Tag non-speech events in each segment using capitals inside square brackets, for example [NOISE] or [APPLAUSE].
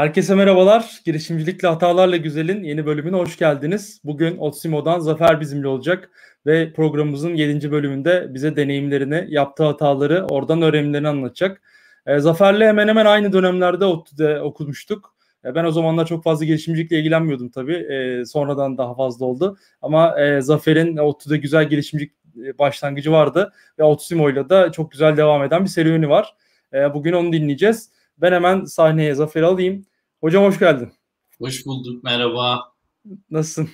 Herkese merhabalar. Girişimcilikle Hatalarla Güzel'in yeni bölümüne hoş geldiniz. Bugün Otsimo'dan Zafer bizimle olacak ve programımızın 7. bölümünde bize deneyimlerini, yaptığı hataları, oradan öğrenimlerini anlatacak. E, Zafer'le hemen hemen aynı dönemlerde ODTÜ'de okumuştuk. E, ben o zamanlar çok fazla girişimcilikle ilgilenmiyordum tabii. E, sonradan daha fazla oldu. Ama e, Zafer'in ODTÜ'de güzel girişimcilik e, başlangıcı vardı ve Otsimo'yla da çok güzel devam eden bir serüveni var. E, bugün onu dinleyeceğiz. Ben hemen sahneye Zafer'i alayım. Hocam hoş geldin. Hoş bulduk, merhaba. Nasılsın?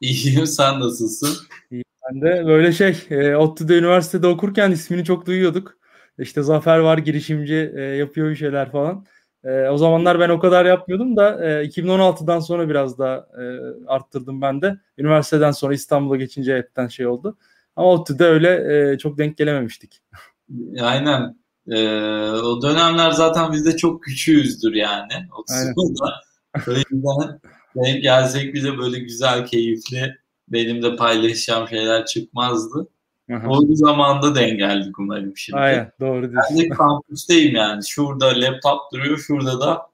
İyiyim, sen nasılsın? İyi, ben de böyle şey, e, ODTÜ'de üniversitede okurken ismini çok duyuyorduk. İşte Zafer var, girişimci, e, yapıyor bir şeyler falan. E, o zamanlar ben o kadar yapmıyordum da e, 2016'dan sonra biraz daha e, arttırdım ben de. Üniversiteden sonra İstanbul'a geçince hepten şey oldu. Ama ODTÜ'de öyle e, çok denk gelememiştik. Aynen. Ee, o dönemler zaten biz de çok küçüğüzdür yani. O da o yüzden denk gelsek bize böyle güzel, keyifli benim de paylaşacağım şeyler çıkmazdı. Aha. O zamanda denk geldik umarım şimdi. Aynen doğru diyorsun. Ben de kampüsteyim yani. Şurada laptop duruyor, şurada da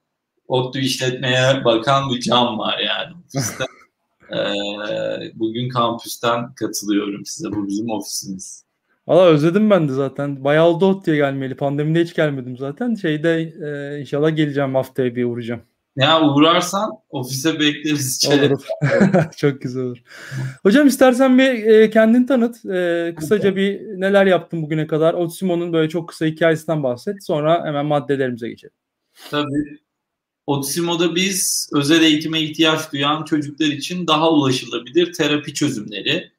ODTÜ işletmeye bakan bir cam var yani. [LAUGHS] ee, bugün kampüsten katılıyorum size. Bu bizim ofisimiz. Valla özledim ben de zaten. Bayağı oldu ot diye gelmeli. Pandemide hiç gelmedim zaten. Şeyde e, inşallah geleceğim haftaya bir uğrayacağım. Ya uğrarsan ofise bekleriz. Olur. [LAUGHS] Çok güzel olur. Hocam istersen bir e, kendini tanıt. E, kısaca bir neler yaptın bugüne kadar. Otsimo'nun böyle çok kısa hikayesinden bahset. Sonra hemen maddelerimize geçelim. Tabii. Otsimo'da biz özel eğitime ihtiyaç duyan çocuklar için daha ulaşılabilir terapi çözümleri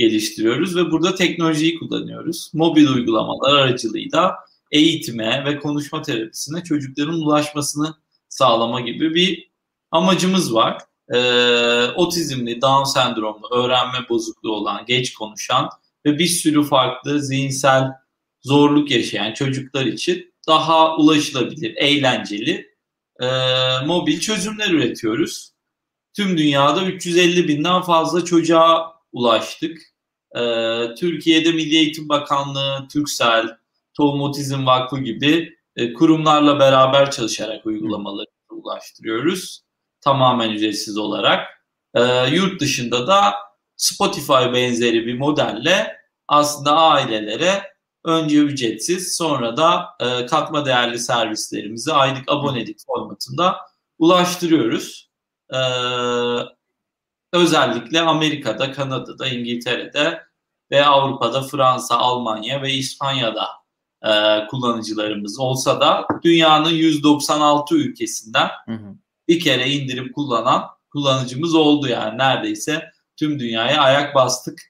geliştiriyoruz ve burada teknolojiyi kullanıyoruz. Mobil uygulamalar aracılığıyla eğitime ve konuşma terapisine çocukların ulaşmasını sağlama gibi bir amacımız var. Ee, otizmli, Down sendromlu, öğrenme bozukluğu olan, geç konuşan ve bir sürü farklı zihinsel zorluk yaşayan çocuklar için daha ulaşılabilir, eğlenceli e, mobil çözümler üretiyoruz. Tüm dünyada 350 binden fazla çocuğa ulaştık. Ee, Türkiye'de Milli Eğitim Bakanlığı, Türksel, Tohum Otizm Vakfı gibi e, kurumlarla beraber çalışarak uygulamaları ulaştırıyoruz. Tamamen ücretsiz olarak. E, yurt dışında da Spotify benzeri bir modelle aslında ailelere önce ücretsiz sonra da e, katma değerli servislerimizi aylık abonelik formatında ulaştırıyoruz. E, özellikle Amerika'da, Kanada'da, İngiltere'de ve Avrupa'da Fransa, Almanya ve İspanya'da e, kullanıcılarımız olsa da dünyanın 196 ülkesinden hı hı. bir kere indirip kullanan kullanıcımız oldu yani neredeyse tüm dünyaya ayak bastık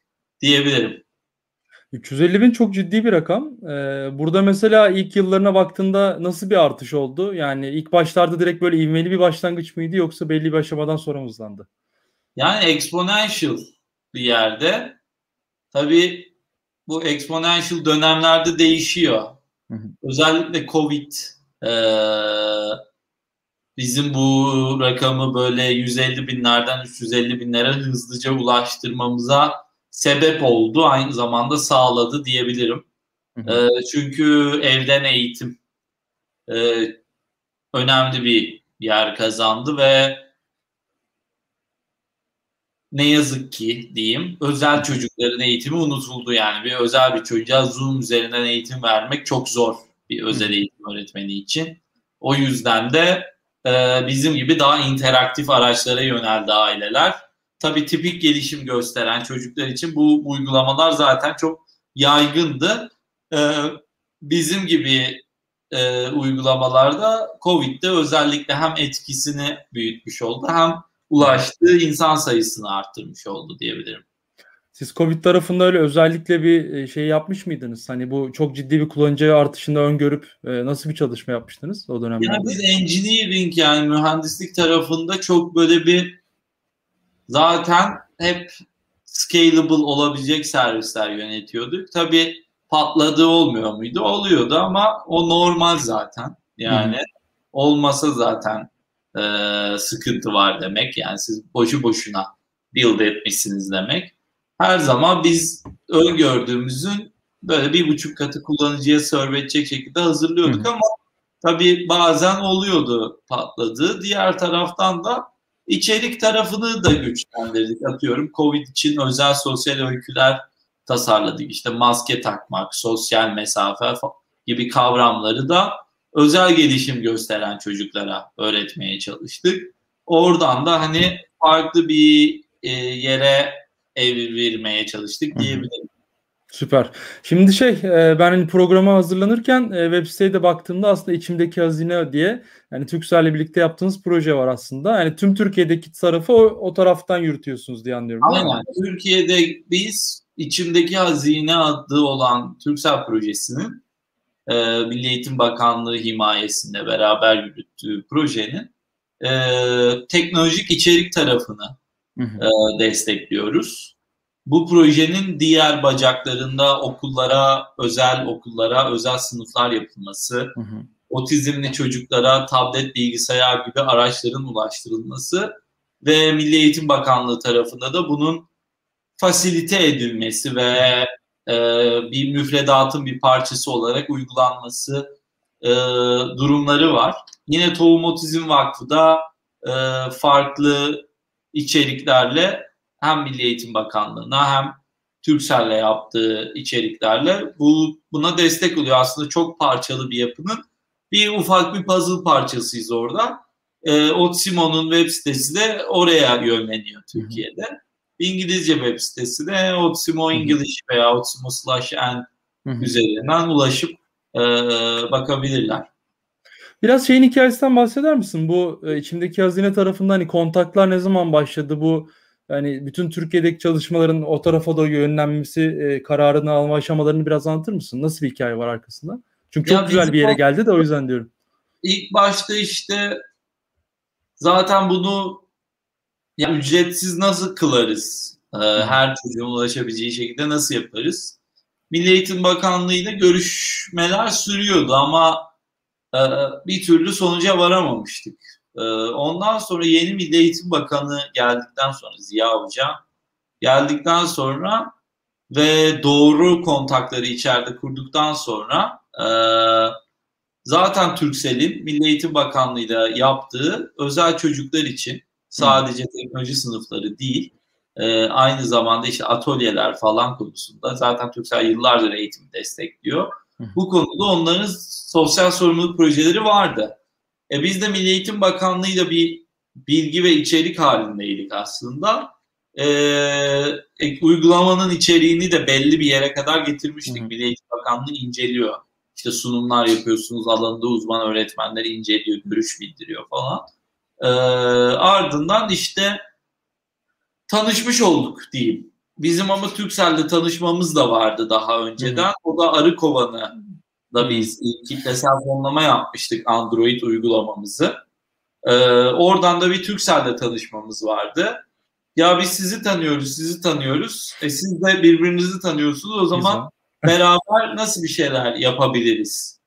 diyebilirim. 350 bin çok ciddi bir rakam. Ee, burada mesela ilk yıllarına baktığında nasıl bir artış oldu? Yani ilk başlarda direkt böyle ivmeli bir başlangıç mıydı yoksa belli bir aşamadan sonra mı hızlandı? Yani exponential bir yerde. Tabii bu exponential dönemlerde değişiyor. Hı hı. Özellikle Covid e, bizim bu rakamı böyle 150 binlerden 350 binlere hızlıca ulaştırmamıza sebep oldu. Aynı zamanda sağladı diyebilirim. Hı. E, çünkü evden eğitim e, önemli bir yer kazandı ve ne yazık ki diyeyim özel çocukların eğitimi unutuldu yani bir özel bir çocuğa Zoom üzerinden eğitim vermek çok zor bir özel eğitim öğretmeni için. O yüzden de e, bizim gibi daha interaktif araçlara yöneldi aileler. Tabii tipik gelişim gösteren çocuklar için bu, uygulamalar zaten çok yaygındı. E, bizim gibi e, uygulamalarda Covid'de özellikle hem etkisini büyütmüş oldu hem ulaştığı insan sayısını arttırmış oldu diyebilirim. Siz Covid tarafında öyle özellikle bir e, şey yapmış mıydınız? Hani bu çok ciddi bir kullanıcı artışını öngörüp e, nasıl bir çalışma yapmıştınız o dönemde? Yani biz engineering yani mühendislik tarafında çok böyle bir zaten hep scalable olabilecek servisler yönetiyorduk. Tabii patladığı olmuyor muydu? Oluyordu ama o normal zaten. Yani Hı. olmasa zaten e, sıkıntı var demek. Yani siz boşu boşuna build etmişsiniz demek. Her zaman biz öngördüğümüzün böyle bir buçuk katı kullanıcıya serve edecek şekilde hazırlıyorduk Hı. ama tabii bazen oluyordu patladı. Diğer taraftan da içerik tarafını da güçlendirdik. Atıyorum Covid için özel sosyal öyküler tasarladık. İşte maske takmak, sosyal mesafe gibi kavramları da özel gelişim gösteren çocuklara öğretmeye çalıştık. Oradan da hani farklı bir e, yere evirmeye çalıştık diyebilirim. Süper. Şimdi şey e, ben hani programa hazırlanırken e, web siteye de baktığımda aslında içimdeki hazine diye yani Türkcell'le birlikte yaptığınız proje var aslında. Yani tüm Türkiye'deki tarafı o, o taraftan yürütüyorsunuz diye anlıyorum. Aynen. Türkiye'de biz içimdeki hazine adı olan Türksel projesinin e, Milli Eğitim Bakanlığı himayesinde beraber yürüttüğü projenin e, teknolojik içerik tarafını e, destekliyoruz. Bu projenin diğer bacaklarında okullara, özel okullara, özel sınıflar yapılması, hı hı. otizmli çocuklara tablet, bilgisayar gibi araçların ulaştırılması ve Milli Eğitim Bakanlığı tarafında da bunun fasilite edilmesi ve e, bir müfredatın bir parçası olarak uygulanması e, durumları var. Yine Tohum Otizm Vakfı da e, farklı içeriklerle hem Milli Eğitim Bakanlığı'na hem Türkcell'le yaptığı içeriklerle bu buna destek oluyor. Aslında çok parçalı bir yapının bir ufak bir puzzle parçasıyız orada. E, Otsimo'nun web sitesi de oraya yönleniyor Türkiye'de. İngilizce web sitesi de Otsimo English veya Otsimo slash n üzerinden ulaşıp e, bakabilirler. Biraz şeyin hikayesinden bahseder misin? Bu e, içimdeki hazine tarafında hani kontaklar ne zaman başladı? Bu yani bütün Türkiye'deki çalışmaların o tarafa da yönlenmesi, e, kararını alma aşamalarını biraz anlatır mısın? Nasıl bir hikaye var arkasında? Çünkü ya çok güzel bir yere geldi de o yüzden diyorum. İlk başta işte zaten bunu ya ücretsiz nasıl kılarız? Ee, her çocuğun ulaşabileceği şekilde nasıl yaparız? Milli Eğitim Bakanlığı ile görüşmeler sürüyordu ama e, bir türlü sonuca varamamıştık. E, ondan sonra yeni Milli Eğitim Bakanı geldikten sonra Ziya Hoca geldikten sonra ve doğru kontakları içeride kurduktan sonra e, zaten Türksel'in Milli Eğitim Bakanlığı ile yaptığı özel çocuklar için sadece teknoloji sınıfları değil e, aynı zamanda işte atölyeler falan konusunda zaten Türksel yıllardır eğitimi destekliyor. Bu konuda onların sosyal sorumluluk projeleri vardı. E biz de Milli Eğitim Bakanlığı'yla bir bilgi ve içerik halindeydik aslında. E, e, uygulamanın içeriğini de belli bir yere kadar getirmiştik. Hı. Milli Eğitim Bakanlığı inceliyor. İşte sunumlar yapıyorsunuz, alanında uzman öğretmenler inceliyor, görüş bildiriyor falan. E, ardından işte tanışmış olduk diyeyim. Bizim ama Türkcell'de tanışmamız da vardı daha önceden. Hı. O da arı kovanı da biz kitlesel fonlama yapmıştık Android uygulamamızı. Ee, oradan da bir Turkcell'de tanışmamız vardı. Ya biz sizi tanıyoruz, sizi tanıyoruz. E siz de birbirinizi tanıyorsunuz. O zaman beraber nasıl bir şeyler yapabiliriz?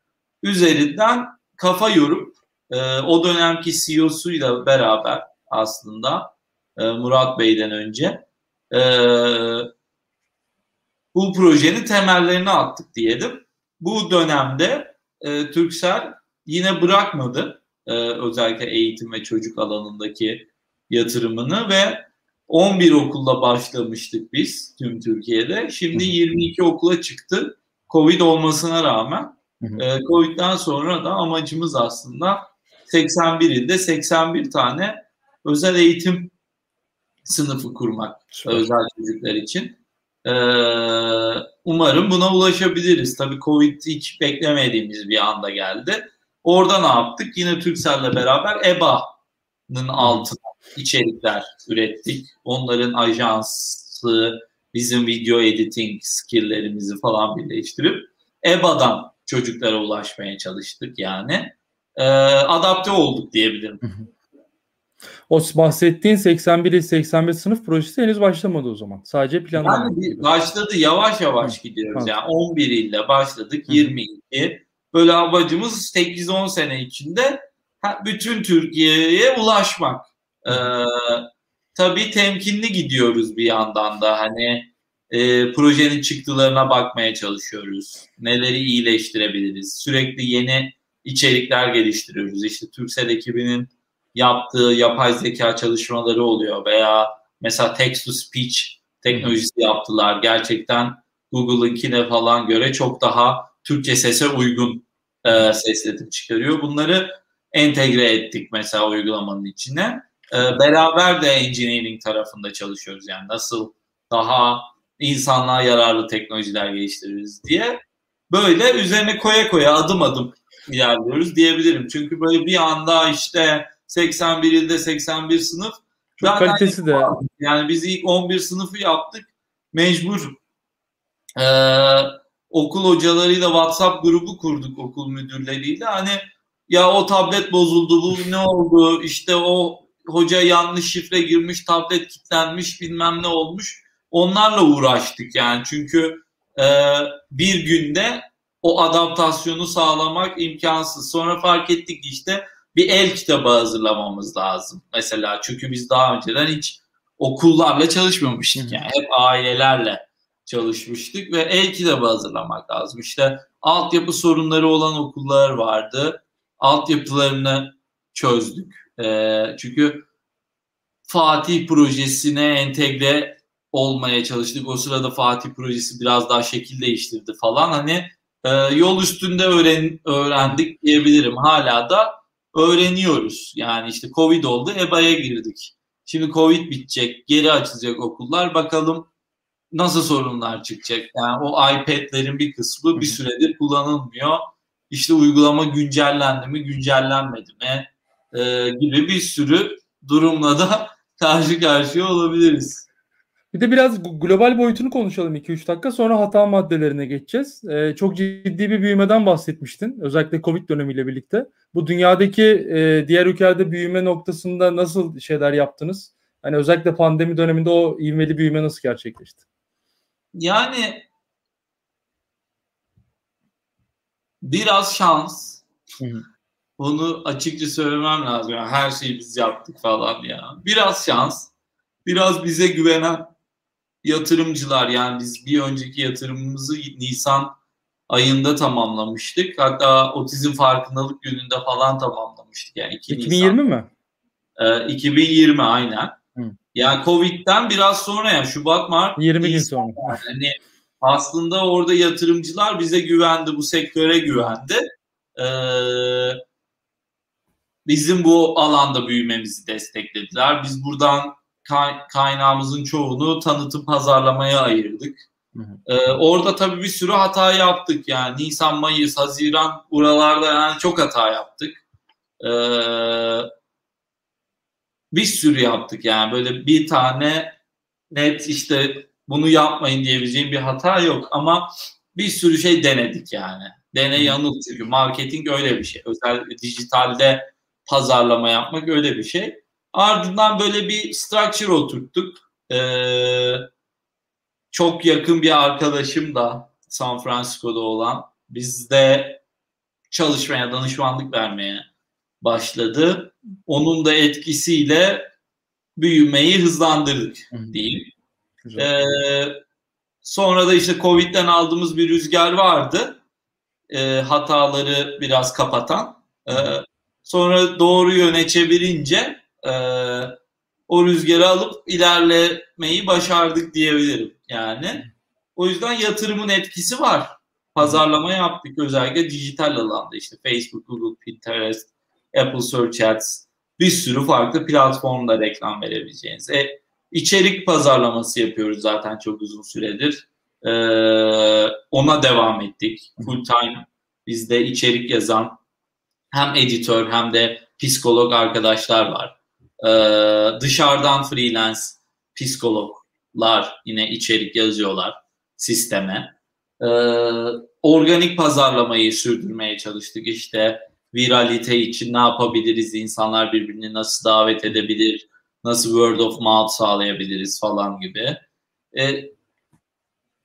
Üzerinden kafa yorup e, o dönemki CEO'suyla beraber aslında e, Murat Bey'den önce e, bu projenin temellerini attık diyelim. Bu dönemde e, Türksel yine bırakmadı e, özellikle eğitim ve çocuk alanındaki yatırımını ve 11 okulla başlamıştık biz tüm Türkiye'de. Şimdi 22 okula çıktı. Covid olmasına rağmen. E, Covid'den sonra da amacımız aslında 81 ilde 81 tane özel eğitim sınıfı kurmak Süper. özel çocuklar için. Ee, umarım buna ulaşabiliriz. Tabii Covid hiç beklemediğimiz bir anda geldi. Orada ne yaptık? Yine Türkcell'le beraber EBA'nın altına içerikler ürettik. Onların ajansı, bizim video editing skilllerimizi falan birleştirip EBA'dan çocuklara ulaşmaya çalıştık yani. Ee, adapte olduk diyebilirim. Hı hı. O bahsettiğin 81 81 sınıf projesi henüz başlamadı o zaman. Sadece planlama. Yani başladı yavaş yavaş gidiyoruz. Yani 11 ile başladık 22. Böyle amacımız 8-10 sene içinde bütün Türkiye'ye ulaşmak. Ee, tabii temkinli gidiyoruz bir yandan da hani e, projenin çıktılarına bakmaya çalışıyoruz. Neleri iyileştirebiliriz? Sürekli yeni içerikler geliştiriyoruz. İşte Türksel ekibinin yaptığı yapay zeka çalışmaları oluyor veya mesela text to speech teknolojisi yaptılar. Gerçekten Google'ınkine falan göre çok daha Türkçe sese uygun e, sesletip çıkarıyor. Bunları entegre ettik mesela uygulamanın içine. E, beraber de engineering tarafında çalışıyoruz. Yani nasıl daha insanlığa yararlı teknolojiler geliştiririz diye. Böyle üzerine koya koya adım adım ilerliyoruz diyebilirim. Çünkü böyle bir anda işte 81 ilde 81 sınıf. Çok kalitesi de. Yani biz ilk 11 sınıfı yaptık. Mecbur e, okul hocalarıyla WhatsApp grubu kurduk okul müdürleriyle. Hani ya o tablet bozuldu bu ne oldu işte o hoca yanlış şifre girmiş tablet kilitlenmiş bilmem ne olmuş onlarla uğraştık yani çünkü e, bir günde o adaptasyonu sağlamak imkansız. Sonra fark ettik işte bir el kitabı hazırlamamız lazım mesela çünkü biz daha önceden hiç okullarla çalışmamıştık yani hep ailelerle çalışmıştık ve el kitabı hazırlamak lazım. İşte altyapı sorunları olan okullar vardı. Altyapılarını çözdük. E, çünkü Fatih projesine entegre olmaya çalıştık. O sırada Fatih projesi biraz daha şekil değiştirdi falan. Hani e, yol üstünde öğren, öğrendik diyebilirim. Hala da öğreniyoruz. Yani işte Covid oldu, EBA'ya girdik. Şimdi Covid bitecek, geri açılacak okullar. Bakalım nasıl sorunlar çıkacak? Yani o iPad'lerin bir kısmı bir süredir kullanılmıyor. İşte uygulama güncellendi mi, güncellenmedi mi e, gibi bir sürü durumla da [LAUGHS] karşı karşıya olabiliriz. Bir de biraz global boyutunu konuşalım 2-3 dakika sonra hata maddelerine geçeceğiz. Ee, çok ciddi bir büyümeden bahsetmiştin özellikle Covid dönemiyle birlikte. Bu dünyadaki e, diğer ülkelerde büyüme noktasında nasıl şeyler yaptınız? Hani özellikle pandemi döneminde o ivmeli büyüme nasıl gerçekleşti? Yani biraz şans. Hı hı. Bunu açıkça söylemem lazım. Yani her şeyi biz yaptık falan ya. Biraz şans. Biraz bize güvenen yatırımcılar yani biz bir önceki yatırımımızı Nisan ayında tamamlamıştık. Hatta otizm farkındalık gününde falan tamamlamıştık. Yani 2 2020 Nisan. mi? Ee, 2020 aynen. Hı. Yani Covid'den biraz sonra yani Şubat Mart 20 gün sonra. Yani aslında orada yatırımcılar bize güvendi, bu sektöre güvendi. Ee, bizim bu alanda büyümemizi desteklediler. Biz buradan kaynağımızın çoğunu tanıtım pazarlamaya ayırdık. Hı hı. Ee, orada tabii bir sürü hata yaptık yani Nisan, Mayıs, Haziran buralarda yani çok hata yaptık. Ee, bir sürü yaptık yani böyle bir tane net işte bunu yapmayın diyebileceğim bir hata yok ama bir sürü şey denedik yani. Dene yanıl çünkü marketing öyle bir şey. Özellikle dijitalde pazarlama yapmak öyle bir şey. Ardından böyle bir structure oturttuk. Ee, çok yakın bir arkadaşım da San Francisco'da olan bizde çalışmaya, danışmanlık vermeye başladı. Onun da etkisiyle büyümeyi hızlandırdık diyeyim. Ee, sonra da işte Covid'den aldığımız bir rüzgar vardı. Ee, hataları biraz kapatan. Ee, sonra doğru yöne çevirince e, o rüzgarı alıp ilerlemeyi başardık diyebilirim yani. O yüzden yatırımın etkisi var. Pazarlama yaptık özellikle dijital alanda işte Facebook, Google, Pinterest, Apple Search Ads bir sürü farklı platformda reklam verebileceğiniz. E, içerik pazarlaması yapıyoruz zaten çok uzun süredir. E, ona devam ettik. Full time bizde içerik yazan hem editör hem de psikolog arkadaşlar var. Ee, dışarıdan freelance psikologlar yine içerik yazıyorlar sisteme. Ee, organik pazarlamayı sürdürmeye çalıştık. İşte viralite için ne yapabiliriz? İnsanlar birbirini nasıl davet edebilir? Nasıl word of mouth sağlayabiliriz falan gibi. Ee,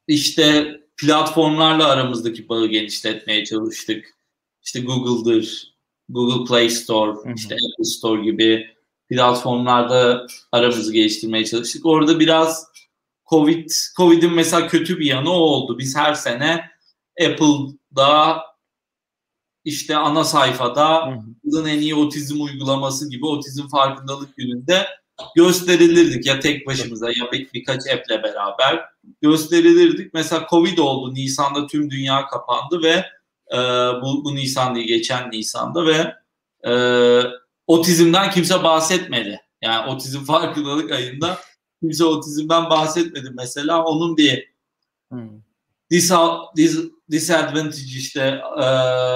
işte platformlarla aramızdaki bağı genişletmeye çalıştık. İşte Google'dır, Google Play Store, işte Apple Store gibi platformlarda aramızı geliştirmeye çalıştık. Orada biraz Covid, Covid'in mesela kötü bir yanı o oldu. Biz her sene Apple'da işte ana sayfada yılın en iyi otizm uygulaması gibi otizm farkındalık gününde gösterilirdik ya tek başımıza ya bir, birkaç app'le beraber gösterilirdik. Mesela Covid oldu Nisan'da tüm dünya kapandı ve e, bu, bu Nisan değil geçen Nisan'da ve e, otizmden kimse bahsetmedi. Yani otizm farkındalık ayında kimse otizmden bahsetmedi mesela. Onun bir hmm. dis, dis, disadvantage işte e,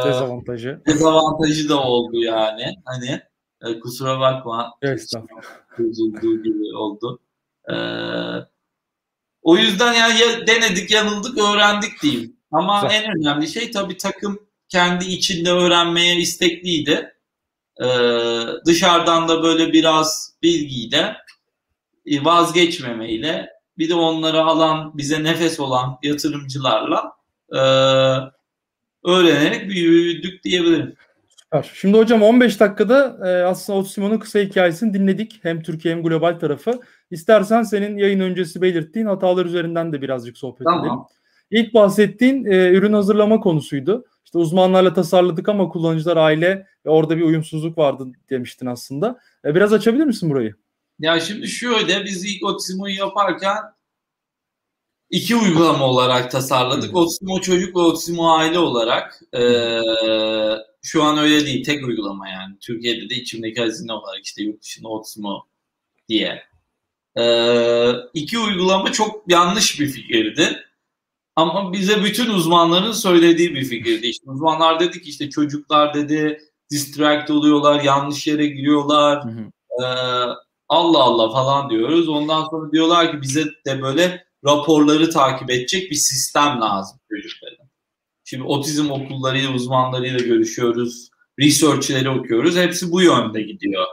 dezavantajı. dezavantajı da oldu yani. Hani e, kusura bakma. Estağfurullah. Üzüldüğü gibi oldu. E, o yüzden yani ya, denedik, yanıldık, öğrendik diyeyim. Ama Güzel. en önemli şey tabii takım kendi içinde öğrenmeye istekliydi. Ee, dışarıdan da böyle biraz bilgiyle e, vazgeçmemeyle bir de onları alan bize nefes olan yatırımcılarla e, öğrenerek büyüdük diyebilirim. Süper. Şimdi hocam 15 dakikada e, aslında Otsumo'nun kısa hikayesini dinledik. Hem Türkiye hem global tarafı. İstersen senin yayın öncesi belirttiğin hatalar üzerinden de birazcık sohbet tamam. edelim. İlk bahsettiğin e, ürün hazırlama konusuydu. İşte uzmanlarla tasarladık ama kullanıcılar aile ve orada bir uyumsuzluk vardı demiştin aslında. E, biraz açabilir misin burayı? Ya şimdi şöyle biz ilk Otizmo'yu yaparken iki uygulama olarak tasarladık. Otizmo çocuk ve Otizmo aile olarak. Ee, şu an öyle değil. Tek uygulama yani. Türkiye'de de içimdeki hazine olarak işte yurt dışında Otizmo diye. Ee, iki uygulama çok yanlış bir fikirdi. Ama bize bütün uzmanların söylediği bir fikirdi. İşte uzmanlar dedi ki işte çocuklar dedi distract oluyorlar, yanlış yere giriyorlar. Hı hı. Ee, Allah Allah falan diyoruz. Ondan sonra diyorlar ki bize de böyle raporları takip edecek bir sistem lazım çocuklara. Şimdi otizm okullarıyla, uzmanlarıyla görüşüyoruz. Research'leri okuyoruz. Hepsi bu yönde gidiyor.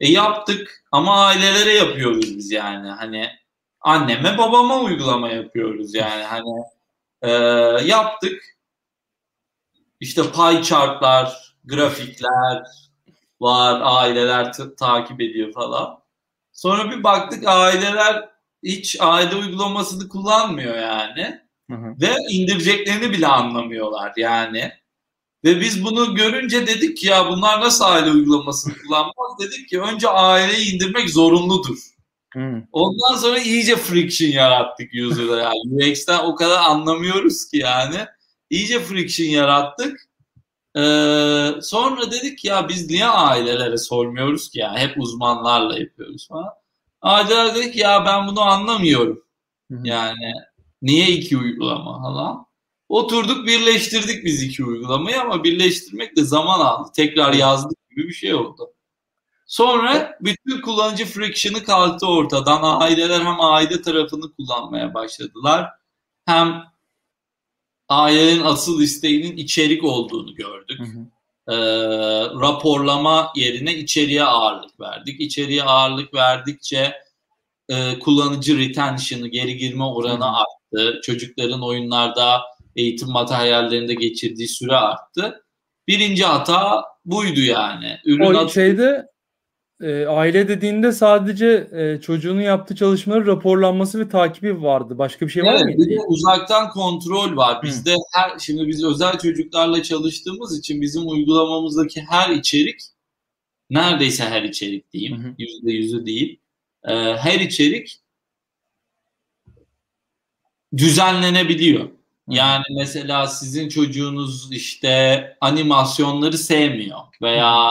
E yaptık ama ailelere yapıyoruz biz yani. Hani anneme babama uygulama yapıyoruz yani. Hani e, yaptık. İşte pie chartlar, grafikler var, aileler takip ediyor falan. Sonra bir baktık aileler hiç aile uygulamasını kullanmıyor yani. Hı hı. Ve indireceklerini bile anlamıyorlar yani. Ve biz bunu görünce dedik ki ya bunlar nasıl aile uygulamasını kullanmaz? Dedik ki önce aileyi indirmek zorunludur. Hmm. Ondan sonra iyice friction yarattık user'da yani. [LAUGHS] UX'ten o kadar anlamıyoruz ki yani. İyice friction yarattık. Ee, sonra dedik ya biz niye ailelere sormuyoruz ki ya hep uzmanlarla yapıyoruz falan. Aileler dedik ya ben bunu anlamıyorum. Yani niye iki uygulama falan. Oturduk birleştirdik biz iki uygulamayı ama birleştirmek de zaman aldı. Tekrar yazdık gibi bir şey oldu. Sonra bütün kullanıcı friction'ı kalktı ortadan. Aileler hem aile tarafını kullanmaya başladılar. Hem ailenin asıl isteğinin içerik olduğunu gördük. Hı hı. Ee, raporlama yerine içeriye ağırlık verdik. İçeriye ağırlık verdikçe e, kullanıcı retention'ı, geri girme oranı hı. arttı. Çocukların oyunlarda eğitim materyallerinde geçirdiği süre arttı. Birinci hata buydu yani. Ürün o şeyde e, aile dediğinde sadece e, çocuğunun yaptığı çalışmaların raporlanması ve takibi vardı. Başka bir şey var evet, mıydı? uzaktan kontrol var. Bizde Hı. her şimdi biz özel çocuklarla çalıştığımız için bizim uygulamamızdaki her içerik neredeyse her içerik diyeyim. Yüzde yüzü değil. E, her içerik düzenlenebiliyor. Yani mesela sizin çocuğunuz işte animasyonları sevmiyor veya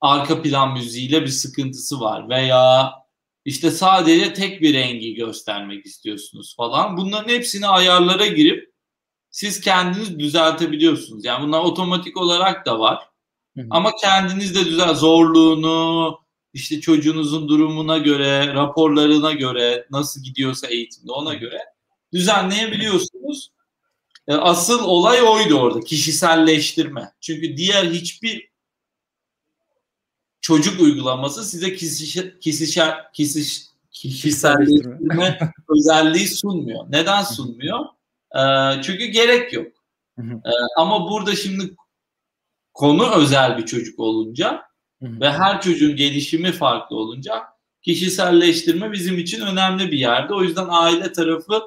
arka plan müziğiyle bir sıkıntısı var veya işte sadece tek bir rengi göstermek istiyorsunuz falan. Bunların hepsini ayarlara girip siz kendiniz düzeltebiliyorsunuz. Yani bunlar otomatik olarak da var. Hı hı. Ama kendiniz de düzel zorluğunu işte çocuğunuzun durumuna göre, raporlarına göre, nasıl gidiyorsa eğitimde ona göre düzenleyebiliyorsunuz. E, asıl olay oydu orada kişiselleştirme. Çünkü diğer hiçbir çocuk uygulaması size kişi, kişi, kişiselleştirme [LAUGHS] özelliği sunmuyor. Neden sunmuyor? E, çünkü gerek yok. E, ama burada şimdi konu özel bir çocuk olunca ve her çocuğun gelişimi farklı olunca kişiselleştirme bizim için önemli bir yerde. O yüzden aile tarafı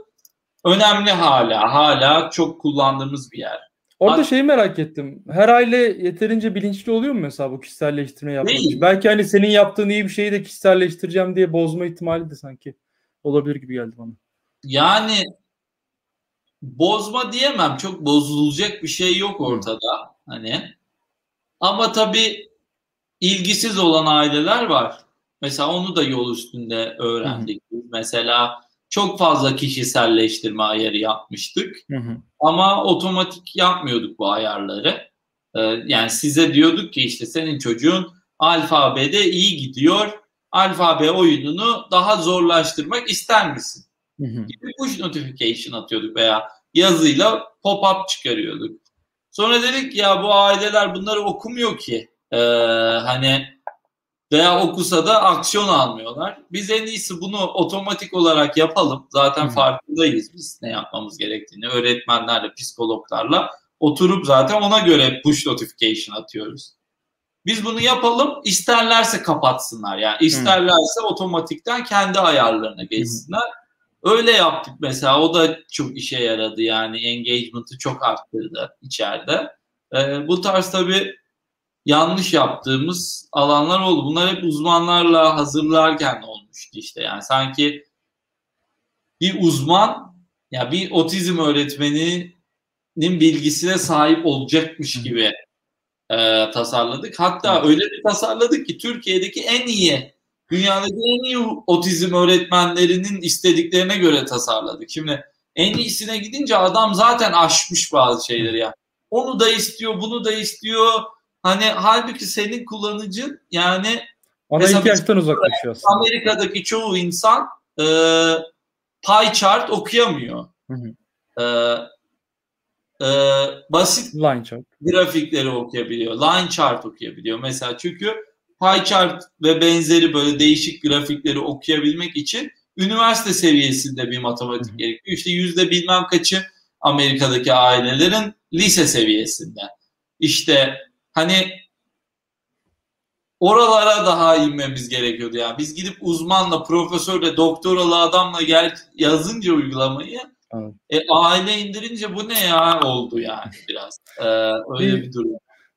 önemli hala. Hala çok kullandığımız bir yer. Orada şeyi merak ettim. Her aile yeterince bilinçli oluyor mu mesela bu kişiselleştirme yapmak için? Belki hani senin yaptığın iyi bir şeyi de kişiselleştireceğim diye bozma ihtimali de sanki olabilir gibi geldi bana. Yani bozma diyemem. Çok bozulacak bir şey yok ortada. Hani ama tabii ilgisiz olan aileler var. Mesela onu da yol üstünde öğrendik. Hı. Mesela çok fazla kişiselleştirme ayarı yapmıştık. Hı hı. Ama otomatik yapmıyorduk bu ayarları. Ee, yani size diyorduk ki işte senin çocuğun alfabede iyi gidiyor. Alfabe oyununu daha zorlaştırmak ister misin? Hı hı. Gibi push notification atıyorduk veya yazıyla pop-up çıkarıyorduk. Sonra dedik ya bu aileler bunları okumuyor ki. Ee, hani veya okusa da aksiyon almıyorlar. Biz en iyisi bunu otomatik olarak yapalım. Zaten hmm. farkındayız biz ne yapmamız gerektiğini. Öğretmenlerle, psikologlarla oturup zaten ona göre push notification atıyoruz. Biz bunu yapalım. İsterlerse kapatsınlar. Yani isterlerse hmm. otomatikten kendi ayarlarına geçsinler. Hmm. Öyle yaptık mesela. O da çok işe yaradı. Yani engagement'ı çok arttırdı içeride. Ee, bu tarz tabii yanlış yaptığımız alanlar oldu. Bunlar hep uzmanlarla hazırlarken olmuştu işte. Yani sanki bir uzman ya bir otizm öğretmeninin bilgisine sahip olacakmış gibi e, tasarladık. Hatta öyle bir tasarladık ki Türkiye'deki en iyi dünyadaki en iyi otizm öğretmenlerinin istediklerine göre tasarladık. Şimdi en iyisine gidince adam zaten aşmış bazı şeyleri ya. Onu da istiyor, bunu da istiyor Hani halbuki senin kullanıcın yani ana ihtiyaçtan uzaklaşıyor aslında. Amerika'daki çoğu insan e, pie chart okuyamıyor. Hı hı. E, e, basit line chart. grafikleri okuyabiliyor. Line chart okuyabiliyor. Mesela çünkü pie chart ve benzeri böyle değişik grafikleri okuyabilmek için üniversite seviyesinde bir matematik hı hı. gerekiyor. İşte yüzde bilmem kaçı Amerika'daki ailelerin lise seviyesinde. İşte hani oralara daha inmemiz gerekiyordu yani. Biz gidip uzmanla, profesörle, doktoralı adamla gel yazınca uygulamayı evet. e, aile indirince bu ne ya oldu yani biraz. Ee, öyle bir, durum.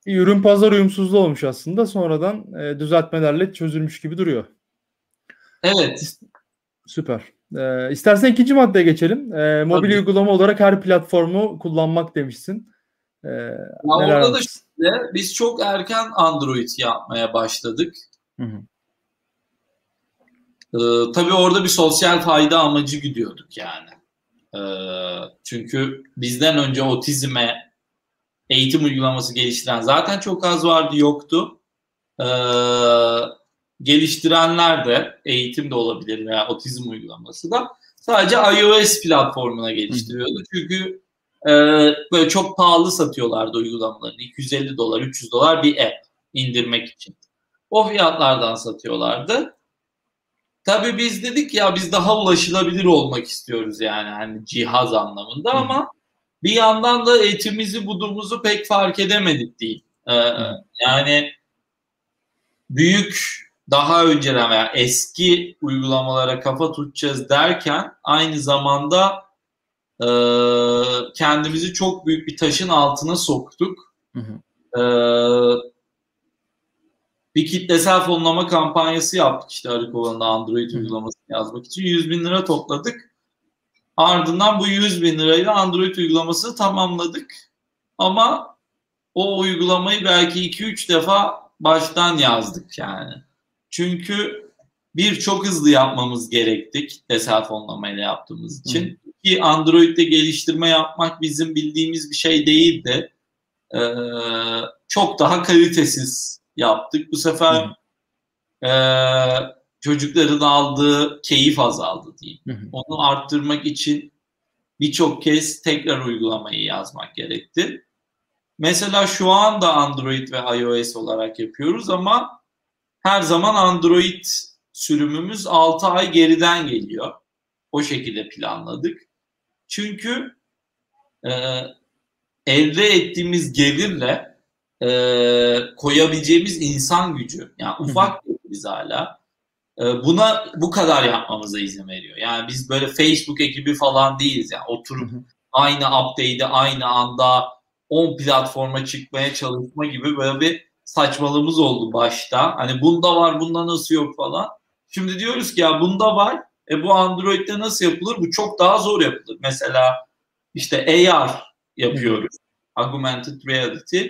Ürün pazar uyumsuzluğu olmuş aslında. Sonradan e, düzeltmelerle çözülmüş gibi duruyor. Evet. Süper. Ee, istersen ikinci maddeye geçelim. Ee, mobil Tabii. uygulama olarak her platformu kullanmak demişsin. Ee, ya orada da şöyle, biz çok erken Android yapmaya başladık. Hı hı. Ee, tabii orada bir sosyal fayda amacı gidiyorduk yani. Ee, çünkü bizden önce otizme eğitim uygulaması geliştiren zaten çok az vardı yoktu. Ee, geliştirenler de eğitim de olabilir veya otizm uygulaması da sadece iOS platformuna geliştiriyordu. Çünkü e, böyle çok pahalı satıyorlardı uygulamalarını. 250 dolar, 300 dolar bir app indirmek için. O fiyatlardan satıyorlardı. Tabii biz dedik ya biz daha ulaşılabilir olmak istiyoruz yani hani cihaz anlamında ama bir yandan da etimizi budumuzu pek fark edemedik değil. Ee, yani büyük daha önceden veya eski uygulamalara kafa tutacağız derken aynı zamanda e, kendimizi çok büyük bir taşın altına soktuk. Hı hı. E, bir kitlesel fonlama kampanyası yaptık işte Arıkova'nın Android hı. uygulamasını yazmak için. 100 bin lira topladık. Ardından bu 100 bin lirayla Android uygulamasını tamamladık. Ama o uygulamayı belki 2-3 defa baştan yazdık yani. Çünkü bir çok hızlı yapmamız gerekti kitlesel fonlamayla yaptığımız için. Hı ki Android'de geliştirme yapmak bizim bildiğimiz bir şey değildi. Ee, çok daha kalitesiz yaptık. Bu sefer e, çocukların aldığı keyif azaldı diyeyim. Hı hı. Onu arttırmak için birçok kez tekrar uygulamayı yazmak gerekti. Mesela şu anda Android ve iOS olarak yapıyoruz ama her zaman Android sürümümüz 6 ay geriden geliyor. O şekilde planladık. Çünkü e, elde ettiğimiz gelirle e, koyabileceğimiz insan gücü, yani ufak biz hala e, buna bu kadar yapmamıza izin veriyor. Yani biz böyle Facebook ekibi falan değiliz. Yani oturup aynı update'i aynı anda 10 platforma çıkmaya çalışma gibi böyle bir saçmalığımız oldu başta. Hani bunda var, bunda nasıl yok falan. Şimdi diyoruz ki ya bunda var. E bu Android'de nasıl yapılır? Bu çok daha zor yapılır. Mesela işte AR yapıyoruz. Augmented Reality.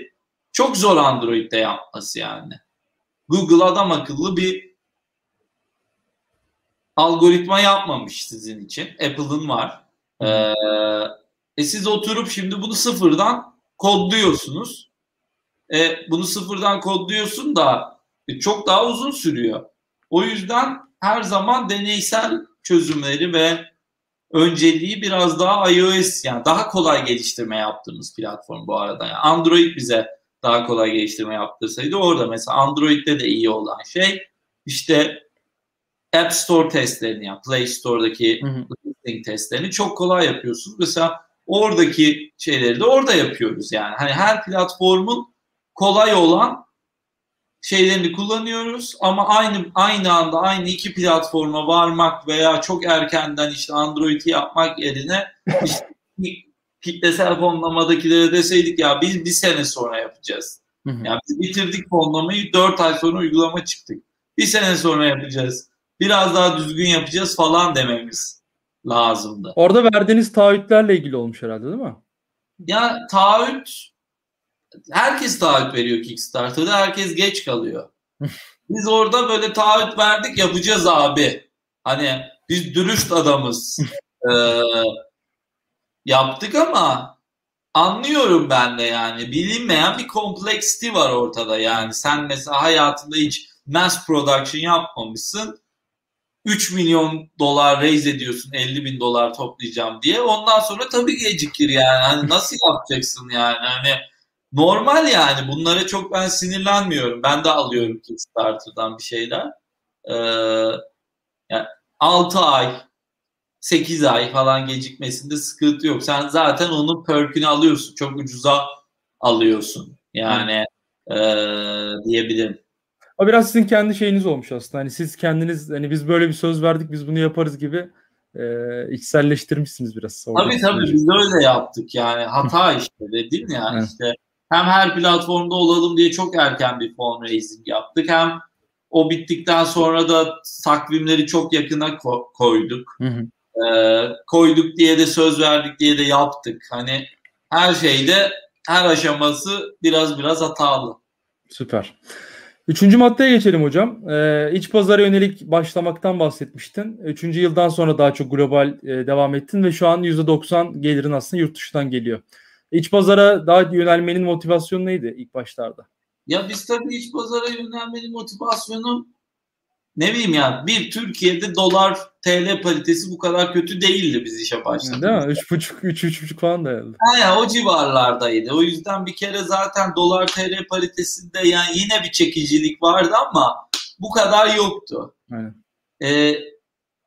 Çok zor Android'de yapması yani. Google adam akıllı bir algoritma yapmamış sizin için. Apple'ın var. Ee, e siz oturup şimdi bunu sıfırdan kodluyorsunuz. E, bunu sıfırdan kodluyorsun da e, çok daha uzun sürüyor. O yüzden her zaman deneysel çözümleri ve önceliği biraz daha iOS yani daha kolay geliştirme yaptığımız platform bu arada. Yani Android bize daha kolay geliştirme yaptırsaydı orada mesela Android'de de iyi olan şey işte App Store testlerini yap. Play Store'daki listing testlerini çok kolay yapıyorsunuz. Mesela oradaki şeyleri de orada yapıyoruz yani. Hani her platformun kolay olan şeylerini kullanıyoruz ama aynı aynı anda aynı iki platforma varmak veya çok erkenden işte Android'i yapmak yerine [LAUGHS] işte kitlesel fonlamadakilere deseydik ya biz bir sene sonra yapacağız. Hı hı. Yani biz bitirdik fonlamayı dört ay sonra uygulama çıktık. Bir sene sonra yapacağız. Biraz daha düzgün yapacağız falan dememiz lazımdı. Orada verdiğiniz taahhütlerle ilgili olmuş herhalde değil mi? Ya taahhüt herkes taahhüt veriyor Kickstarter'da. Herkes geç kalıyor. [LAUGHS] Biz orada böyle taahhüt verdik yapacağız abi. Hani biz dürüst adamız. [LAUGHS] ee, yaptık ama anlıyorum ben de yani. Bilinmeyen bir complexity var ortada yani. Sen mesela hayatında hiç mass production yapmamışsın. 3 milyon dolar raise ediyorsun 50 bin dolar toplayacağım diye. Ondan sonra tabii gecikir yani. Hani nasıl [LAUGHS] yapacaksın yani? Hani normal yani. Bunlara çok ben sinirlenmiyorum. Ben de alıyorum Kickstarter'dan bir şeyler. Ee, yani 6 ay 8 ay falan gecikmesinde sıkıntı yok. Sen zaten onun perkünü alıyorsun. Çok ucuza alıyorsun. Yani e, diyebilirim. O biraz sizin kendi şeyiniz olmuş aslında. Hani siz kendiniz hani biz böyle bir söz verdik biz bunu yaparız gibi e, içselleştirmişsiniz biraz. Tabii tabii biz de öyle yaptık yani hata işte dedim yani evet. işte hem her platformda olalım diye çok erken bir fundraising yaptık hem o bittikten sonra da takvimleri çok yakına ko- koyduk. Hı hı. Ee, koyduk diye de söz verdik diye de yaptık. Hani her şeyde her aşaması biraz biraz hatalı. Süper. Üçüncü maddeye geçelim hocam. Ee, iç pazara yönelik başlamaktan bahsetmiştin. Üçüncü yıldan sonra daha çok global e, devam ettin ve şu an %90 gelirin aslında yurt dışından geliyor. İç pazara daha yönelmenin motivasyonu neydi ilk başlarda? Ya biz tabii iç pazara yönelmenin motivasyonu ne bileyim ya bir Türkiye'de dolar TL paritesi bu kadar kötü değildi biz işe başladığımızda. Değil mi? 3,5 3 3,5 falan da herhalde. Ha o civarlardaydı. O yüzden bir kere zaten dolar TL paritesinde yani yine bir çekicilik vardı ama bu kadar yoktu. Aynen. Ee,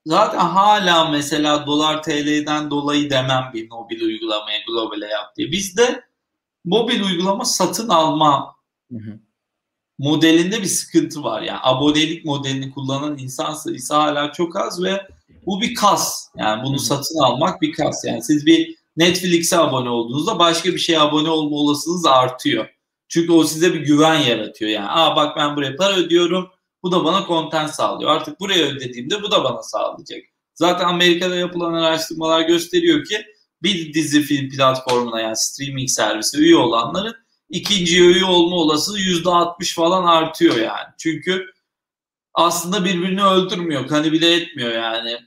zaten hala mesela dolar TL'den dolayı demem bir mobil uygulamaya globale yap diye. Bizde mobil uygulama satın alma hı hı modelinde bir sıkıntı var. Yani abonelik modelini kullanan insan sayısı hala çok az ve bu bir kas. Yani bunu satın almak bir kas. Yani siz bir Netflix'e abone olduğunuzda başka bir şeye abone olma olasılığınız artıyor. Çünkü o size bir güven yaratıyor. Yani aa bak ben buraya para ödüyorum. Bu da bana content sağlıyor. Artık buraya ödediğimde bu da bana sağlayacak. Zaten Amerika'da yapılan araştırmalar gösteriyor ki bir dizi film platformuna yani streaming servisi üye olanların ikinci üye olma olasılığı yüzde altmış falan artıyor yani. Çünkü aslında birbirini öldürmüyor, kanibile etmiyor yani.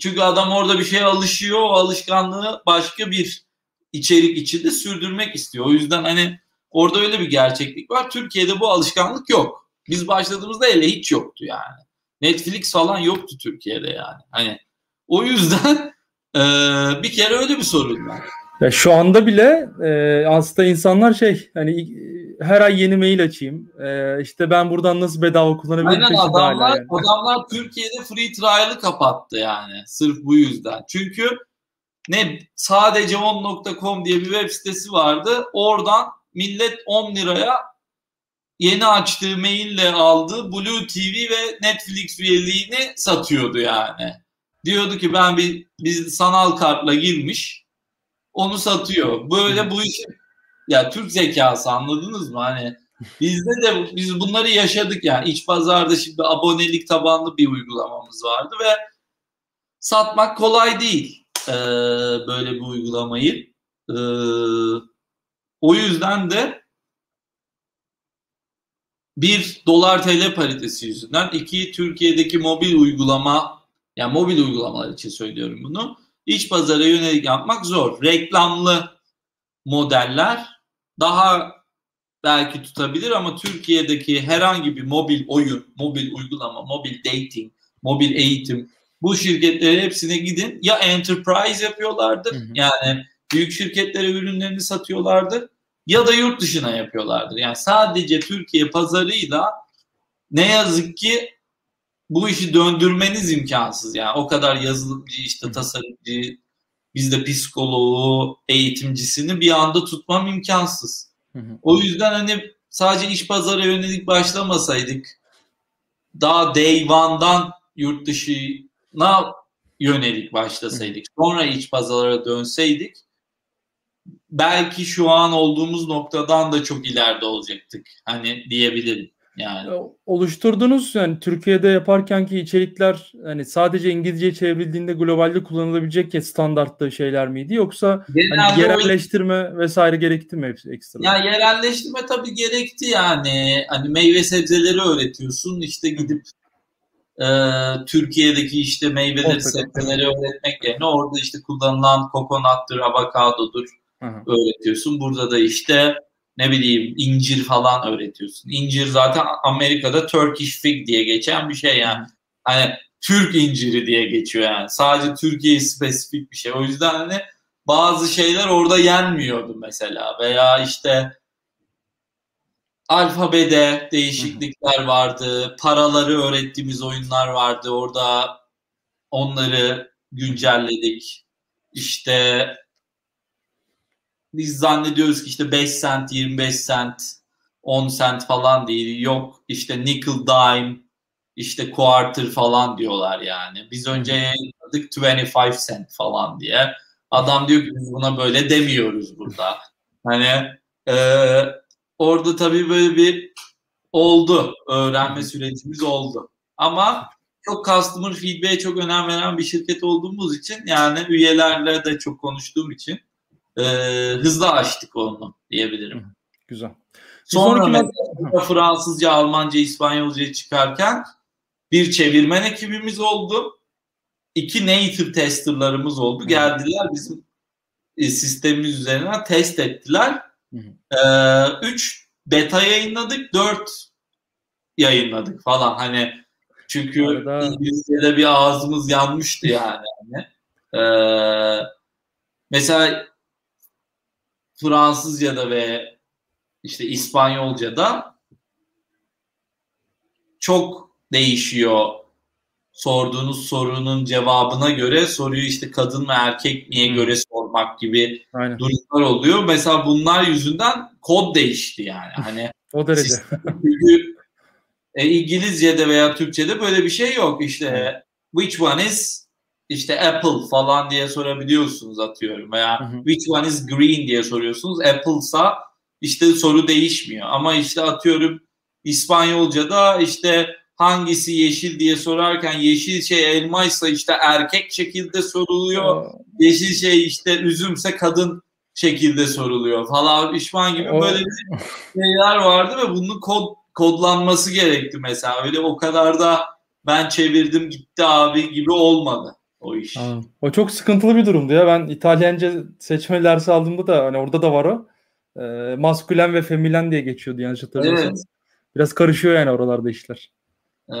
Çünkü adam orada bir şeye alışıyor, o alışkanlığı başka bir içerik içinde sürdürmek istiyor. O yüzden hani orada öyle bir gerçeklik var. Türkiye'de bu alışkanlık yok. Biz başladığımızda hele hiç yoktu yani. Netflix falan yoktu Türkiye'de yani. Hani o yüzden [LAUGHS] e, bir kere öyle bir sorun var. Ya şu anda bile e, aslında insanlar şey hani her ay yeni mail açayım. E, işte ben buradan nasıl bedava kullanabilirim? Aynen adamlar, yani. adamlar Türkiye'de free trial'ı kapattı yani. Sırf bu yüzden. Çünkü ne sadece on.com diye bir web sitesi vardı. Oradan millet 10 liraya yeni açtığı maille aldığı Blue TV ve Netflix üyeliğini satıyordu yani. Diyordu ki ben bir biz sanal kartla girmiş onu satıyor. Böyle bu işin ya Türk zekası anladınız mı? Hani bizde de biz bunları yaşadık yani. iç pazarda şimdi abonelik tabanlı bir uygulamamız vardı ve satmak kolay değil e, böyle bir uygulamayı. E, o yüzden de bir dolar TL paritesi yüzünden iki Türkiye'deki mobil uygulama yani mobil uygulamalar için söylüyorum bunu. İç pazara yönelik yapmak zor. Reklamlı modeller daha belki tutabilir ama Türkiye'deki herhangi bir mobil oyun, mobil uygulama, mobil dating, mobil eğitim bu şirketlerin hepsine gidin ya enterprise hı. yani büyük şirketlere ürünlerini satıyorlardır ya da yurt dışına yapıyorlardır. Yani sadece Türkiye pazarıyla ne yazık ki bu işi döndürmeniz imkansız. Yani o kadar yazılımcı, işte tasarımcı, bizde psikoloğu, eğitimcisini bir anda tutmam imkansız. O yüzden hani sadece iş pazara yönelik başlamasaydık daha day one'dan yurt dışına yönelik başlasaydık sonra iç pazara dönseydik belki şu an olduğumuz noktadan da çok ileride olacaktık. Hani diyebilirim. Yani oluşturduğunuz yani Türkiye'de yaparken ki içerikler hani sadece İngilizce çevrildiğinde globalde kullanılabilecek standartta şeyler miydi yoksa hani yerelleştirme o... vesaire gerekti mi hepsi ekstra? Ya yerelleştirme tabii gerekti yani. Hani meyve sebzeleri öğretiyorsun işte gidip e, Türkiye'deki işte meyveleri sebzeleri öğretmek yerine orada işte kullanılan kokonattır, avokadodur Hı-hı. öğretiyorsun. Burada da işte ne bileyim incir falan öğretiyorsun. İncir zaten Amerika'da Turkish fig diye geçen bir şey yani. Hani Türk inciri diye geçiyor yani. Sadece Türkiye spesifik bir şey. O yüzden hani bazı şeyler orada yenmiyordu mesela veya işte alfabede değişiklikler vardı. Paraları öğrettiğimiz oyunlar vardı. Orada onları güncelledik. İşte biz zannediyoruz ki işte 5 cent, 25 cent, 10 cent falan değil. Yok işte nickel dime, işte quarter falan diyorlar yani. Biz önce yayınladık 25 cent falan diye. Adam diyor ki biz buna böyle demiyoruz burada. Hani e, orada tabii böyle bir oldu. Öğrenme sürecimiz oldu. Ama çok customer feedback'e çok önem veren bir şirket olduğumuz için yani üyelerle de çok konuştuğum için e, hızlı açtık onu diyebilirim. Güzel. Sonra mesela Fransızca, Almanca, İspanyolca çıkarken bir çevirmen ekibimiz oldu. İki native testerlarımız oldu. Geldiler bizim e, sistemimiz üzerinden test ettiler. Ee, üç beta yayınladık, dört yayınladık falan. Hani çünkü Arada... İngilizce'de bir ağzımız yanmıştı yani. Ee, mesela Fransızca'da ve işte İspanyolca'da çok değişiyor sorduğunuz sorunun cevabına göre soruyu işte kadın mı erkek miye göre sormak gibi Aynen. durumlar oluyor. Mesela bunlar yüzünden kod değişti yani. Hani o derece. Çünkü e, İngilizce'de veya Türkçe'de böyle bir şey yok. İşte which one is işte Apple falan diye sorabiliyorsunuz atıyorum veya hı hı. which one is green diye soruyorsunuz. Apple'sa işte soru değişmiyor ama işte atıyorum İspanyolca'da işte hangisi yeşil diye sorarken yeşil şey elmaysa işte erkek şekilde soruluyor. Yeşil şey işte üzümse kadın şekilde soruluyor falan pişman gibi böyle şeyler vardı ve bunun kod kodlanması gerekti mesela. Öyle o kadar da ben çevirdim gitti abi gibi olmadı o iş. Aa, o çok sıkıntılı bir durumdu ya. Ben İtalyanca seçme dersi aldığımda da hani orada da var o. E, maskülen ve feminen diye geçiyordu yanlış hatırlamıyorsam. Evet. Biraz karışıyor yani oralarda işler. Ee,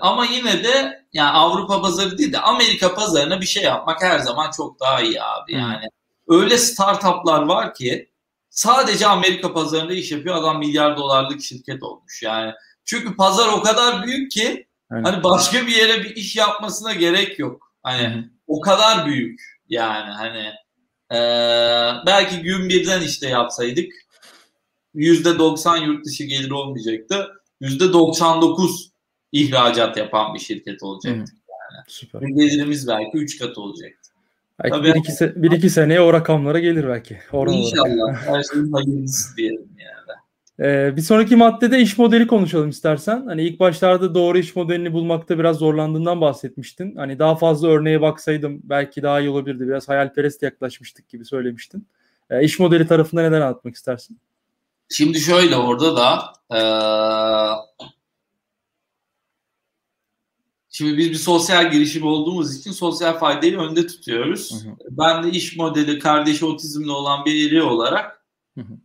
ama yine de yani Avrupa pazarı değil de Amerika pazarına bir şey yapmak her zaman çok daha iyi abi. Yani hmm. öyle startuplar var ki sadece Amerika pazarında iş yapıyor. Adam milyar dolarlık şirket olmuş yani. Çünkü pazar o kadar büyük ki Aynen. hani başka bir yere bir iş yapmasına gerek yok. Hani Hı-hı. o kadar büyük yani hani e, belki gün birden işte yapsaydık yüzde 90 yurt dışı gelir olmayacaktı. Yüzde 99 ihracat yapan bir şirket olacaktı. Yani. Süper. Gelirimiz belki 3 kat olacaktı. Belki Tabii bir, iki, se- bir iki seneye o rakamlara gelir belki. Oran İnşallah. [LAUGHS] Her şeyin hayırlısı diyelim yani. Ee, bir sonraki maddede iş modeli konuşalım istersen. Hani ilk başlarda doğru iş modelini bulmakta biraz zorlandığından bahsetmiştin. Hani daha fazla örneğe baksaydım belki daha iyi olabilirdi. Biraz hayalperest yaklaşmıştık gibi söylemiştin. Ee, iş modeli tarafında neden anlatmak istersin? Şimdi şöyle orada da ee, Şimdi biz bir sosyal girişim olduğumuz için sosyal faydayı önde tutuyoruz. Hı hı. Ben de iş modeli kardeşi otizmli olan biri olarak.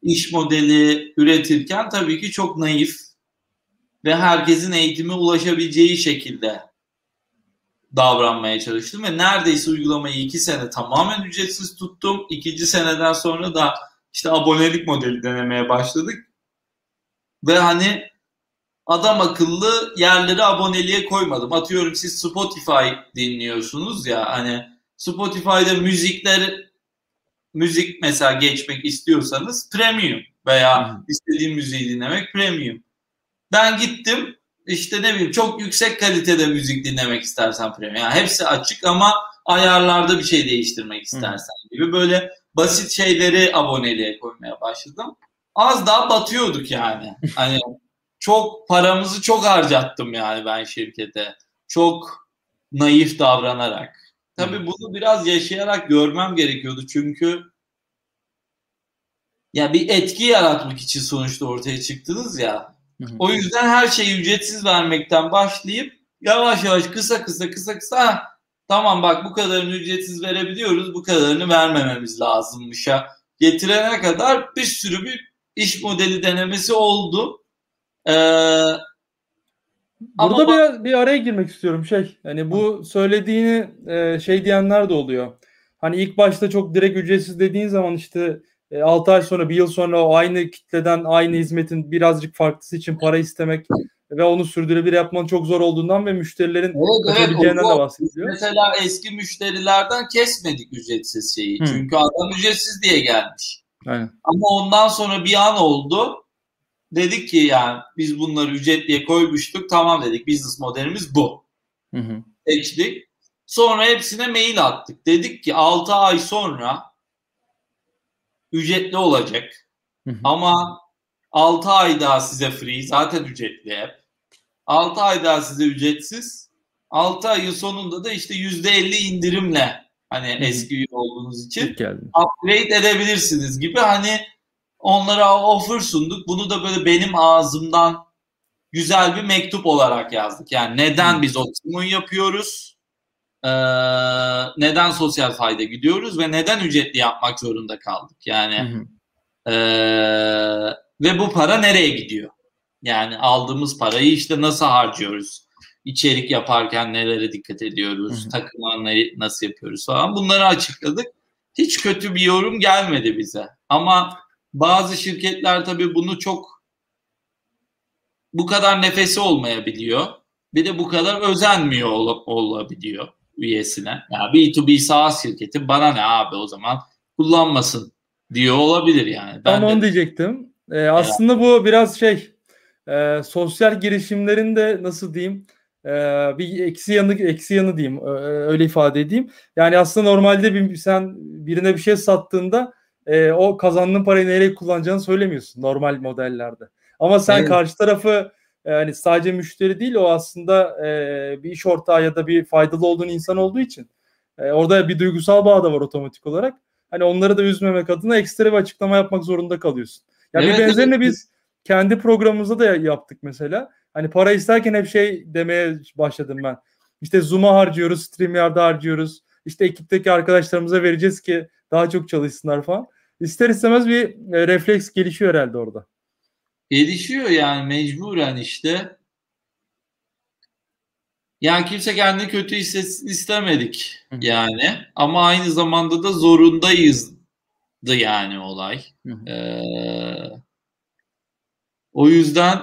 İş modeli üretirken tabii ki çok naif ve herkesin eğitime ulaşabileceği şekilde davranmaya çalıştım ve neredeyse uygulamayı iki sene tamamen ücretsiz tuttum. İkinci seneden sonra da işte abonelik modeli denemeye başladık. Ve hani adam akıllı yerleri aboneliğe koymadım. Atıyorum siz Spotify dinliyorsunuz ya hani Spotify'da müzikler müzik mesela geçmek istiyorsanız premium veya hmm. istediğim müziği dinlemek premium. Ben gittim işte ne bileyim çok yüksek kalitede müzik dinlemek istersen premium. Yani hepsi açık ama ayarlarda bir şey değiştirmek istersen hmm. gibi böyle basit şeyleri aboneliğe koymaya başladım. Az daha batıyorduk yani. Hani çok paramızı çok harcattım yani ben şirkete. Çok naif davranarak. Tabii bunu biraz yaşayarak görmem gerekiyordu çünkü ya bir etki yaratmak için sonuçta ortaya çıktınız ya. O yüzden her şeyi ücretsiz vermekten başlayıp yavaş yavaş kısa kısa kısa kısa tamam bak bu kadarını ücretsiz verebiliyoruz bu kadarını vermememiz lazımmışa getirene kadar bir sürü bir iş modeli denemesi oldu. Ee, Burada bir, bir araya girmek istiyorum şey. Hani bu söylediğini e, şey diyenler de oluyor. Hani ilk başta çok direkt ücretsiz dediğin zaman işte e, 6 ay sonra bir yıl sonra o aynı kitleden aynı hizmetin birazcık farklısı için para istemek ve onu sürdürebilir yapmanın çok zor olduğundan ve müşterilerin evet, evet, de bahsediliyor. Mesela eski müşterilerden kesmedik ücretsiz şeyi. Hı. Çünkü adam ücretsiz diye gelmiş. Aynen. Ama ondan sonra bir an oldu dedik ki yani biz bunları ücretliye koymuştuk. Tamam dedik business modelimiz bu. Hı hı. Seçtik. Sonra hepsine mail attık. Dedik ki 6 ay sonra ücretli olacak. Hı hı. Ama 6 ay daha size free. Zaten ücretli hep. 6 ay daha size ücretsiz. 6 ayın sonunda da işte %50 indirimle hani eski üye olduğunuz için upgrade edebilirsiniz gibi hani Onlara offer sunduk. Bunu da böyle benim ağzımdan güzel bir mektup olarak yazdık. Yani neden biz optimum yapıyoruz? Ee, neden sosyal fayda gidiyoruz ve neden ücretli yapmak zorunda kaldık? Yani e, ve bu para nereye gidiyor? Yani aldığımız parayı işte nasıl harcıyoruz? İçerik yaparken nelere dikkat ediyoruz? Takımları nasıl yapıyoruz falan. Bunları açıkladık. Hiç kötü bir yorum gelmedi bize. Ama bazı şirketler tabii bunu çok bu kadar nefesi olmayabiliyor. Bir de bu kadar özenmiyor ol, olabiliyor üyesine. Ya yani B2B SaaS şirketi bana ne abi o zaman kullanmasın diyor olabilir yani. Ben Tam onu diyecektim. Ee, aslında yani. bu biraz şey e, sosyal girişimlerin de nasıl diyeyim e, bir eksi yanı eksi yanı diyeyim e, öyle ifade edeyim. Yani aslında normalde bir, sen birine bir şey sattığında e, o kazandığın parayı nereye kullanacağını söylemiyorsun normal modellerde. Ama sen evet. karşı tarafı yani sadece müşteri değil o aslında e, bir iş ortağı ya da bir faydalı olduğun insan olduğu için e, orada bir duygusal bağ da var otomatik olarak. Hani onları da üzmemek adına ekstra bir açıklama yapmak zorunda kalıyorsun. Yani evet, bir benzerini evet. biz kendi programımızda da yaptık mesela. Hani para isterken hep şey demeye başladım ben. İşte Zoom'a harcıyoruz, StreamYard'a harcıyoruz. İşte ekipteki arkadaşlarımıza vereceğiz ki daha çok çalışsınlar falan ister istemez bir e, refleks gelişiyor herhalde orada. Gelişiyor yani mecburen işte. Yani kimse kendini kötü hissetsin istemedik yani. Ama aynı zamanda da zorundayızdı yani olay. Ee, o yüzden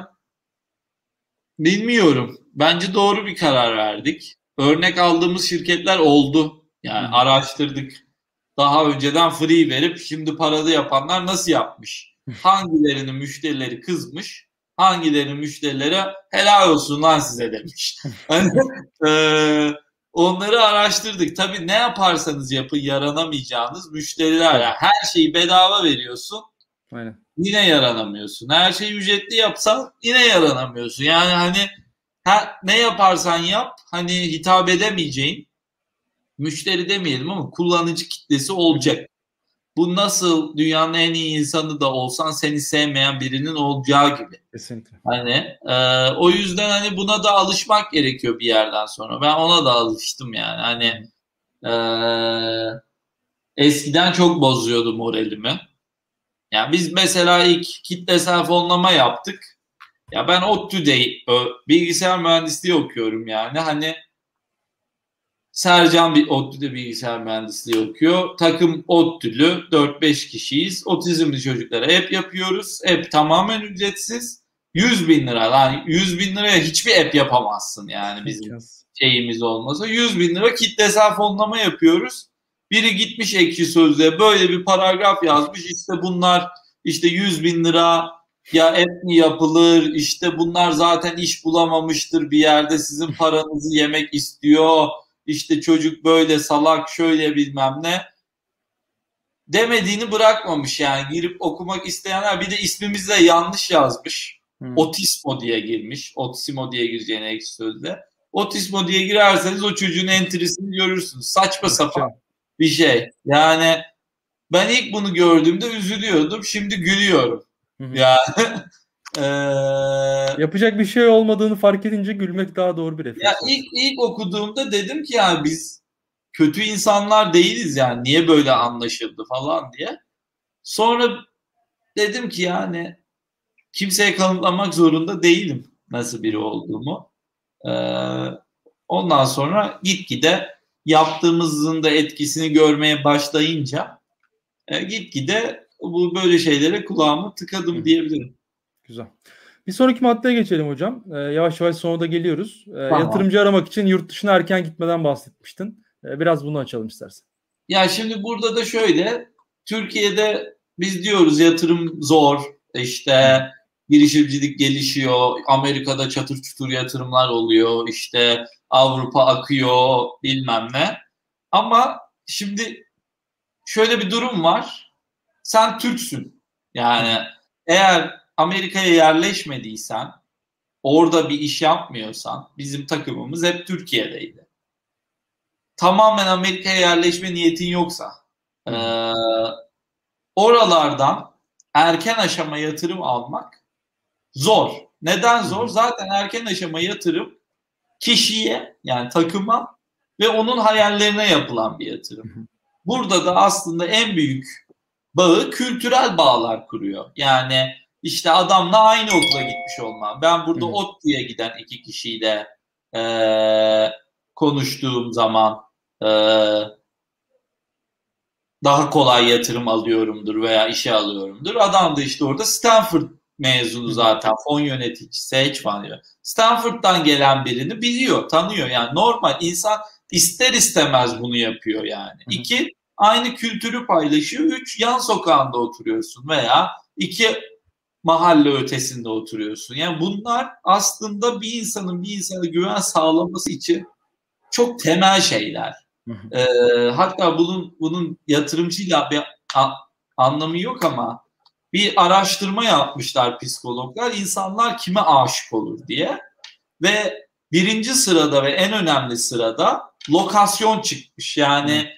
bilmiyorum. Bence doğru bir karar verdik. Örnek aldığımız şirketler oldu. Yani araştırdık daha önceden free verip şimdi paralı yapanlar nasıl yapmış? [LAUGHS] Hangilerinin müşterileri kızmış? Hangilerinin müşterilere helal olsun lan size demiş. [LAUGHS] Hani, e, onları araştırdık. Tabii ne yaparsanız yapın yaranamayacağınız müşteriler. Yani her şeyi bedava veriyorsun. Aynen. Yine yaranamıyorsun. Her şeyi ücretli yapsan yine yaranamıyorsun. Yani hani her, ne yaparsan yap hani hitap edemeyeceğin müşteri demeyelim ama kullanıcı kitlesi olacak. Bu nasıl dünyanın en iyi insanı da olsan seni sevmeyen birinin olacağı gibi. Kesinlikle. Hani e, o yüzden hani buna da alışmak gerekiyor bir yerden sonra. Ben ona da alıştım yani. Hani e, eskiden çok bozuyordu moralimi. Yani biz mesela ilk kitlesel fonlama yaptık. Ya ben ODTÜ'de bilgisayar mühendisliği okuyorum yani. Hani Sercan bir ODTÜ'de bilgisayar mühendisliği okuyor. Takım ODTÜ'lü 4-5 kişiyiz. Otizmli çocuklara app yapıyoruz. App tamamen ücretsiz. 100 bin lira. Yani 100 bin liraya hiçbir app yapamazsın yani bizim şeyimiz olmasa. 100 bin lira kitlesel fonlama yapıyoruz. Biri gitmiş ekşi sözlüğe böyle bir paragraf yazmış. İşte bunlar işte 100 bin lira ya app mi yapılır işte bunlar zaten iş bulamamıştır bir yerde sizin paranızı yemek istiyor işte çocuk böyle salak şöyle bilmem ne demediğini bırakmamış yani girip okumak isteyenler bir de ismimizi de yanlış yazmış. Hmm. Otismo diye girmiş. Otismo diye gireceğine ekşi sözde. Otismo diye girerseniz o çocuğun entrisini görürsünüz. Saçma sapan bir şey. Yani ben ilk bunu gördüğümde üzülüyordum. Şimdi gülüyorum. Yani [LAUGHS] ee, Yapacak bir şey olmadığını fark edince gülmek daha doğru bir refleks. Ya ilk, ilk okuduğumda dedim ki yani biz kötü insanlar değiliz yani niye böyle anlaşıldı falan diye. Sonra dedim ki yani kimseye kanıtlamak zorunda değilim nasıl biri olduğumu. Ee, ondan sonra gitgide yaptığımızın da etkisini görmeye başlayınca e, gitgide bu böyle şeylere kulağımı tıkadım diyebilirim. Güzel. Bir sonraki maddeye geçelim hocam. Ee, yavaş yavaş sonuna da geliyoruz. Ee, tamam. Yatırımcı aramak için yurt dışına erken gitmeden bahsetmiştin. Ee, biraz bunu açalım istersen. Ya şimdi burada da şöyle. Türkiye'de biz diyoruz yatırım zor. İşte girişimcilik gelişiyor. Amerika'da çatır çutur yatırımlar oluyor. İşte Avrupa akıyor bilmem ne. Ama şimdi şöyle bir durum var. Sen Türksün. Yani eğer Amerika'ya yerleşmediysen, orada bir iş yapmıyorsan, bizim takımımız hep Türkiye'deydi. Tamamen Amerika'ya yerleşme niyetin yoksa, e, oralardan erken aşama yatırım almak zor. Neden zor? Zaten erken aşama yatırım kişiye yani takıma ve onun hayallerine yapılan bir yatırım. Burada da aslında en büyük bağı kültürel bağlar kuruyor. Yani işte adamla aynı okula gitmiş olmam. Ben burada Hı. ODTÜ'ye giden iki kişiyle e, konuştuğum zaman e, daha kolay yatırım alıyorumdur veya işe alıyorumdur. Adam da işte orada Stanford mezunu zaten fon yöneticisi hedge fund diyor. Stanford'dan gelen birini biliyor, tanıyor. Yani normal insan ister istemez bunu yapıyor yani. Hı. İki, aynı kültürü paylaşıyor. Üç, yan sokağında oturuyorsun veya iki mahalle ötesinde oturuyorsun. Yani bunlar aslında bir insanın bir insana güven sağlaması için çok temel şeyler. Ee, hatta bunun bunun yatırımcıyla bir a, anlamı yok ama bir araştırma yapmışlar psikologlar. İnsanlar kime aşık olur diye ve birinci sırada ve en önemli sırada lokasyon çıkmış. Yani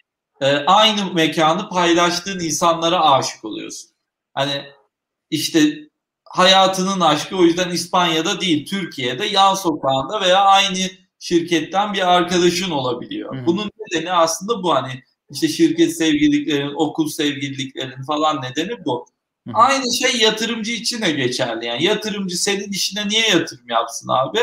e, aynı mekanı paylaştığın insanlara aşık oluyorsun. Hani işte hayatının aşkı o yüzden İspanya'da değil Türkiye'de yan sokağında veya aynı şirketten bir arkadaşın olabiliyor. Hı. Bunun nedeni aslında bu hani işte şirket sevgililiklerin, okul sevgililiklerin falan nedeni bu. Hı. Aynı şey yatırımcı için de geçerli. Yani yatırımcı senin işine niye yatırım yapsın abi?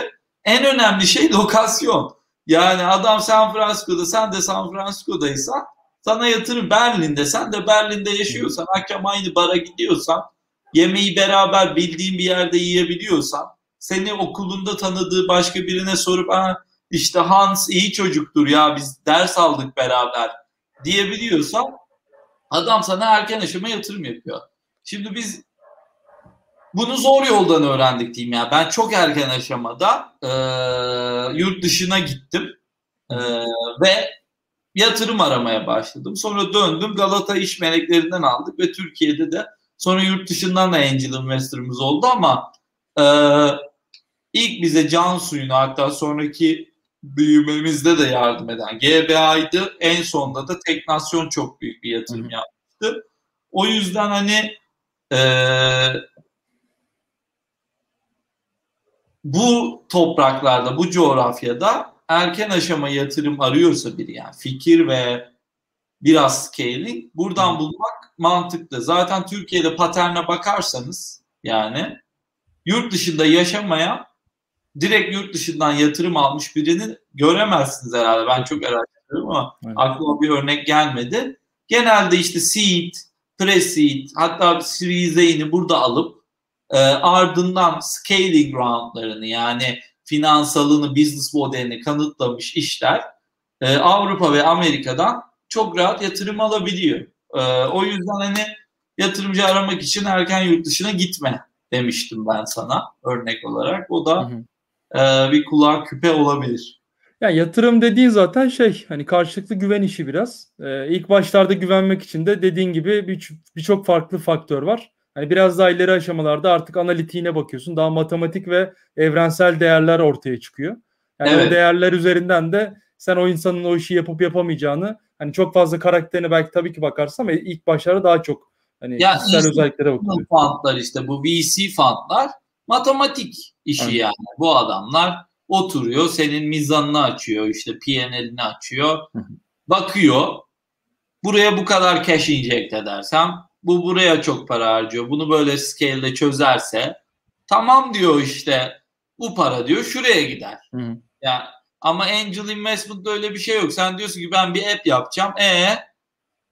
En önemli şey [LAUGHS] lokasyon. Yani adam San Francisco'da sen de San Francisco'daysan sana yatırım Berlin'de sen de Berlin'de yaşıyorsan akşam aynı bara gidiyorsan yemeği beraber bildiğin bir yerde yiyebiliyorsan seni okulunda tanıdığı başka birine sorup ha işte Hans iyi çocuktur ya biz ders aldık beraber diyebiliyorsan adam sana erken aşama yatırım yapıyor. Şimdi biz bunu zor yoldan öğrendik diyeyim ya. Ben çok erken aşamada e, yurt dışına gittim. Ee, ve yatırım aramaya başladım. Sonra döndüm Galata iş meleklerinden aldık ve Türkiye'de de sonra yurt dışından da angel investor'ımız oldu ama e, ilk bize can suyunu hatta sonraki büyümemizde de yardım eden GBA'ydı. En sonunda da Teknasyon çok büyük bir yatırım Hı. yaptı. O yüzden hani e, bu topraklarda, bu coğrafyada erken aşama yatırım arıyorsa biri yani fikir ve biraz scaling buradan bulmak mantıklı. Zaten Türkiye'de paterne bakarsanız yani yurt dışında yaşamaya direkt yurt dışından yatırım almış birini göremezsiniz herhalde. Ben çok araştırıyorum ama evet. aklıma bir örnek gelmedi. Genelde işte seed, pre-seed hatta Series A'ini burada alıp e, ardından scaling roundlarını yani finansalını, business modelini kanıtlamış işler e, Avrupa ve Amerika'dan çok rahat yatırım alabiliyor. E, o yüzden hani yatırımcı aramak için erken yurt dışına gitme demiştim ben sana örnek olarak. O da hı hı. E, bir kulağa küpe olabilir. Yani yatırım dediğin zaten şey hani karşılıklı güven işi biraz. Ee, ilk başlarda güvenmek için de dediğin gibi birçok bir farklı faktör var. Hani biraz daha ileri aşamalarda artık analitiğine bakıyorsun. Daha matematik ve evrensel değerler ortaya çıkıyor. Yani evet. o değerler üzerinden de sen o insanın o işi yapıp yapamayacağını hani çok fazla karakterine belki tabii ki bakarsın ama ilk başlarda daha çok hani ya kişisel özelliklere bakıyor. Fondlar işte bu VC fondlar matematik işi Aynen. yani. Bu adamlar oturuyor senin mizanını açıyor işte PNL'ini açıyor. bakıyor buraya bu kadar cash inject edersem bu buraya çok para harcıyor. Bunu böyle scale'de çözerse tamam diyor işte bu para diyor şuraya gider. Hı. Yani ama angel investment'da öyle bir şey yok. Sen diyorsun ki ben bir app yapacağım. E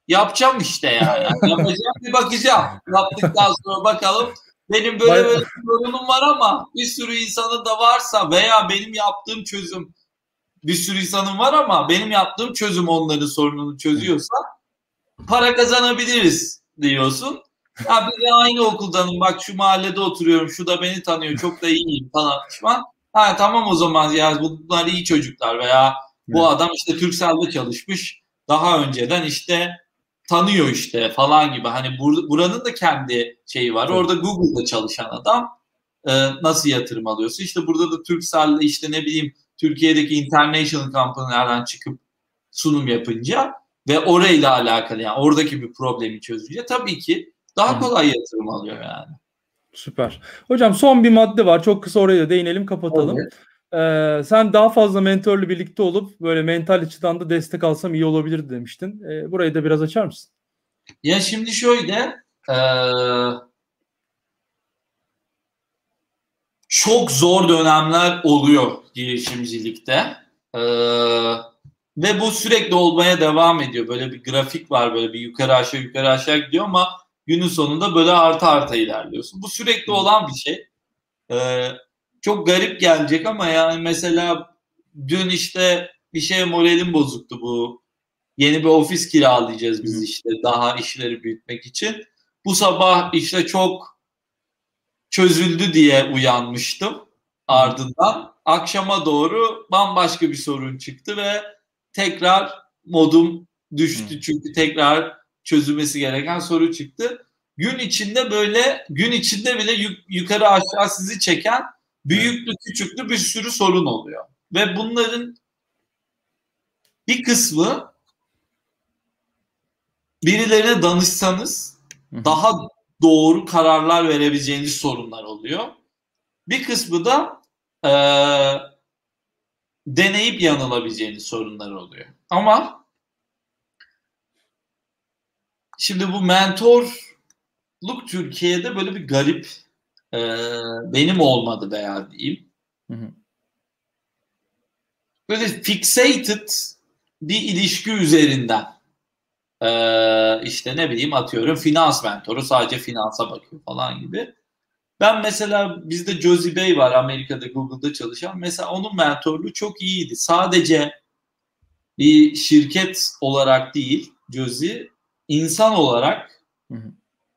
yapacağım işte yani. [LAUGHS] Yapacağım bir bakacağım. Yaptıktan sonra bakalım benim böyle böyle sorunum var ama bir sürü insanın da varsa veya benim yaptığım çözüm bir sürü insanın var ama benim yaptığım çözüm onların sorununu çözüyorsa para kazanabiliriz diyorsun. Ya biz aynı okuldanım bak şu mahallede oturuyorum şu da beni tanıyor çok da iyiyim falan pişman. Ha tamam o zaman ya bunlar iyi çocuklar veya bu evet. adam işte Türkcell'de çalışmış daha önceden işte tanıyor işte falan gibi. Hani bur- buranın da kendi şeyi var. Evet. Orada Google'da çalışan adam e, nasıl yatırım alıyorsa işte burada da Turkcell'de işte ne bileyim Türkiye'deki international company'lerden çıkıp sunum yapınca ve orayla alakalı yani oradaki bir problemi çözünce tabii ki daha kolay yatırım alıyor yani. Süper. Hocam son bir madde var. Çok kısa oraya da değinelim kapatalım. Ee, sen daha fazla mentorla birlikte olup böyle mental açıdan da destek alsam iyi olabilir demiştin. Ee, burayı da biraz açar mısın? Ya şimdi şöyle ee, çok zor dönemler oluyor girişimcilikte. Ee, ve bu sürekli olmaya devam ediyor. Böyle bir grafik var böyle bir yukarı aşağı yukarı aşağı gidiyor ama günün sonunda böyle arta arta ilerliyorsun. Bu sürekli olan bir şey. Ee, çok garip gelecek ama yani mesela dün işte bir şeye moralim bozuktu bu. Yeni bir ofis kiralayacağız biz işte daha işleri büyütmek için. Bu sabah işte çok çözüldü diye uyanmıştım ardından. Akşama doğru bambaşka bir sorun çıktı ve tekrar modum düştü çünkü tekrar çözülmesi gereken soru çıktı. Gün içinde böyle gün içinde bile yuk- yukarı aşağı sizi çeken büyüklü küçüklü bir sürü sorun oluyor. Ve bunların bir kısmı birilerine danışsanız daha doğru kararlar verebileceğiniz sorunlar oluyor. Bir kısmı da e, deneyip yanılabileceğiniz sorunlar oluyor. Ama şimdi bu mentorluk Türkiye'de böyle bir garip e, benim olmadı veya diyeyim. Hı hı. Böyle fixated bir ilişki üzerinden ee, işte ne bileyim atıyorum finans mentoru sadece finansa bakıyor falan gibi. Ben mesela bizde Josie Bey var Amerika'da Google'da çalışan. Mesela onun mentorluğu çok iyiydi. Sadece bir şirket olarak değil Josie insan olarak hı hı.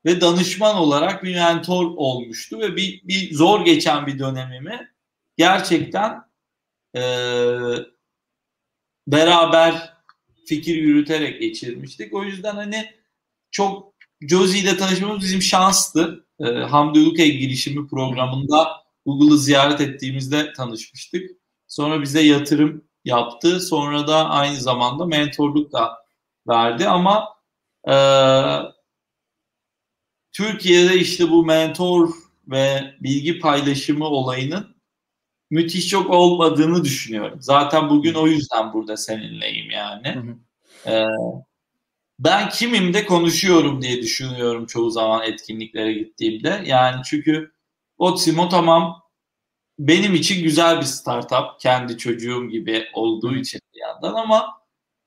ve danışman olarak bir mentor olmuştu ve bir, bir zor geçen bir dönemimi gerçekten e, beraber fikir yürüterek geçirmiştik. O yüzden hani çok Josie ile tanışmamız bizim şanstı. E, Hamdi Ulukay girişimi programında Google'ı ziyaret ettiğimizde tanışmıştık. Sonra bize yatırım yaptı. Sonra da aynı zamanda mentorluk da verdi ama e, Türkiye'de işte bu mentor ve bilgi paylaşımı olayının müthiş çok olmadığını düşünüyorum. Zaten bugün o yüzden burada seninleyim yani. Hı hı. Ee, ben kimim de konuşuyorum diye düşünüyorum çoğu zaman etkinliklere gittiğimde. Yani çünkü Otsimo tamam benim için güzel bir startup. Kendi çocuğum gibi olduğu için bir yandan ama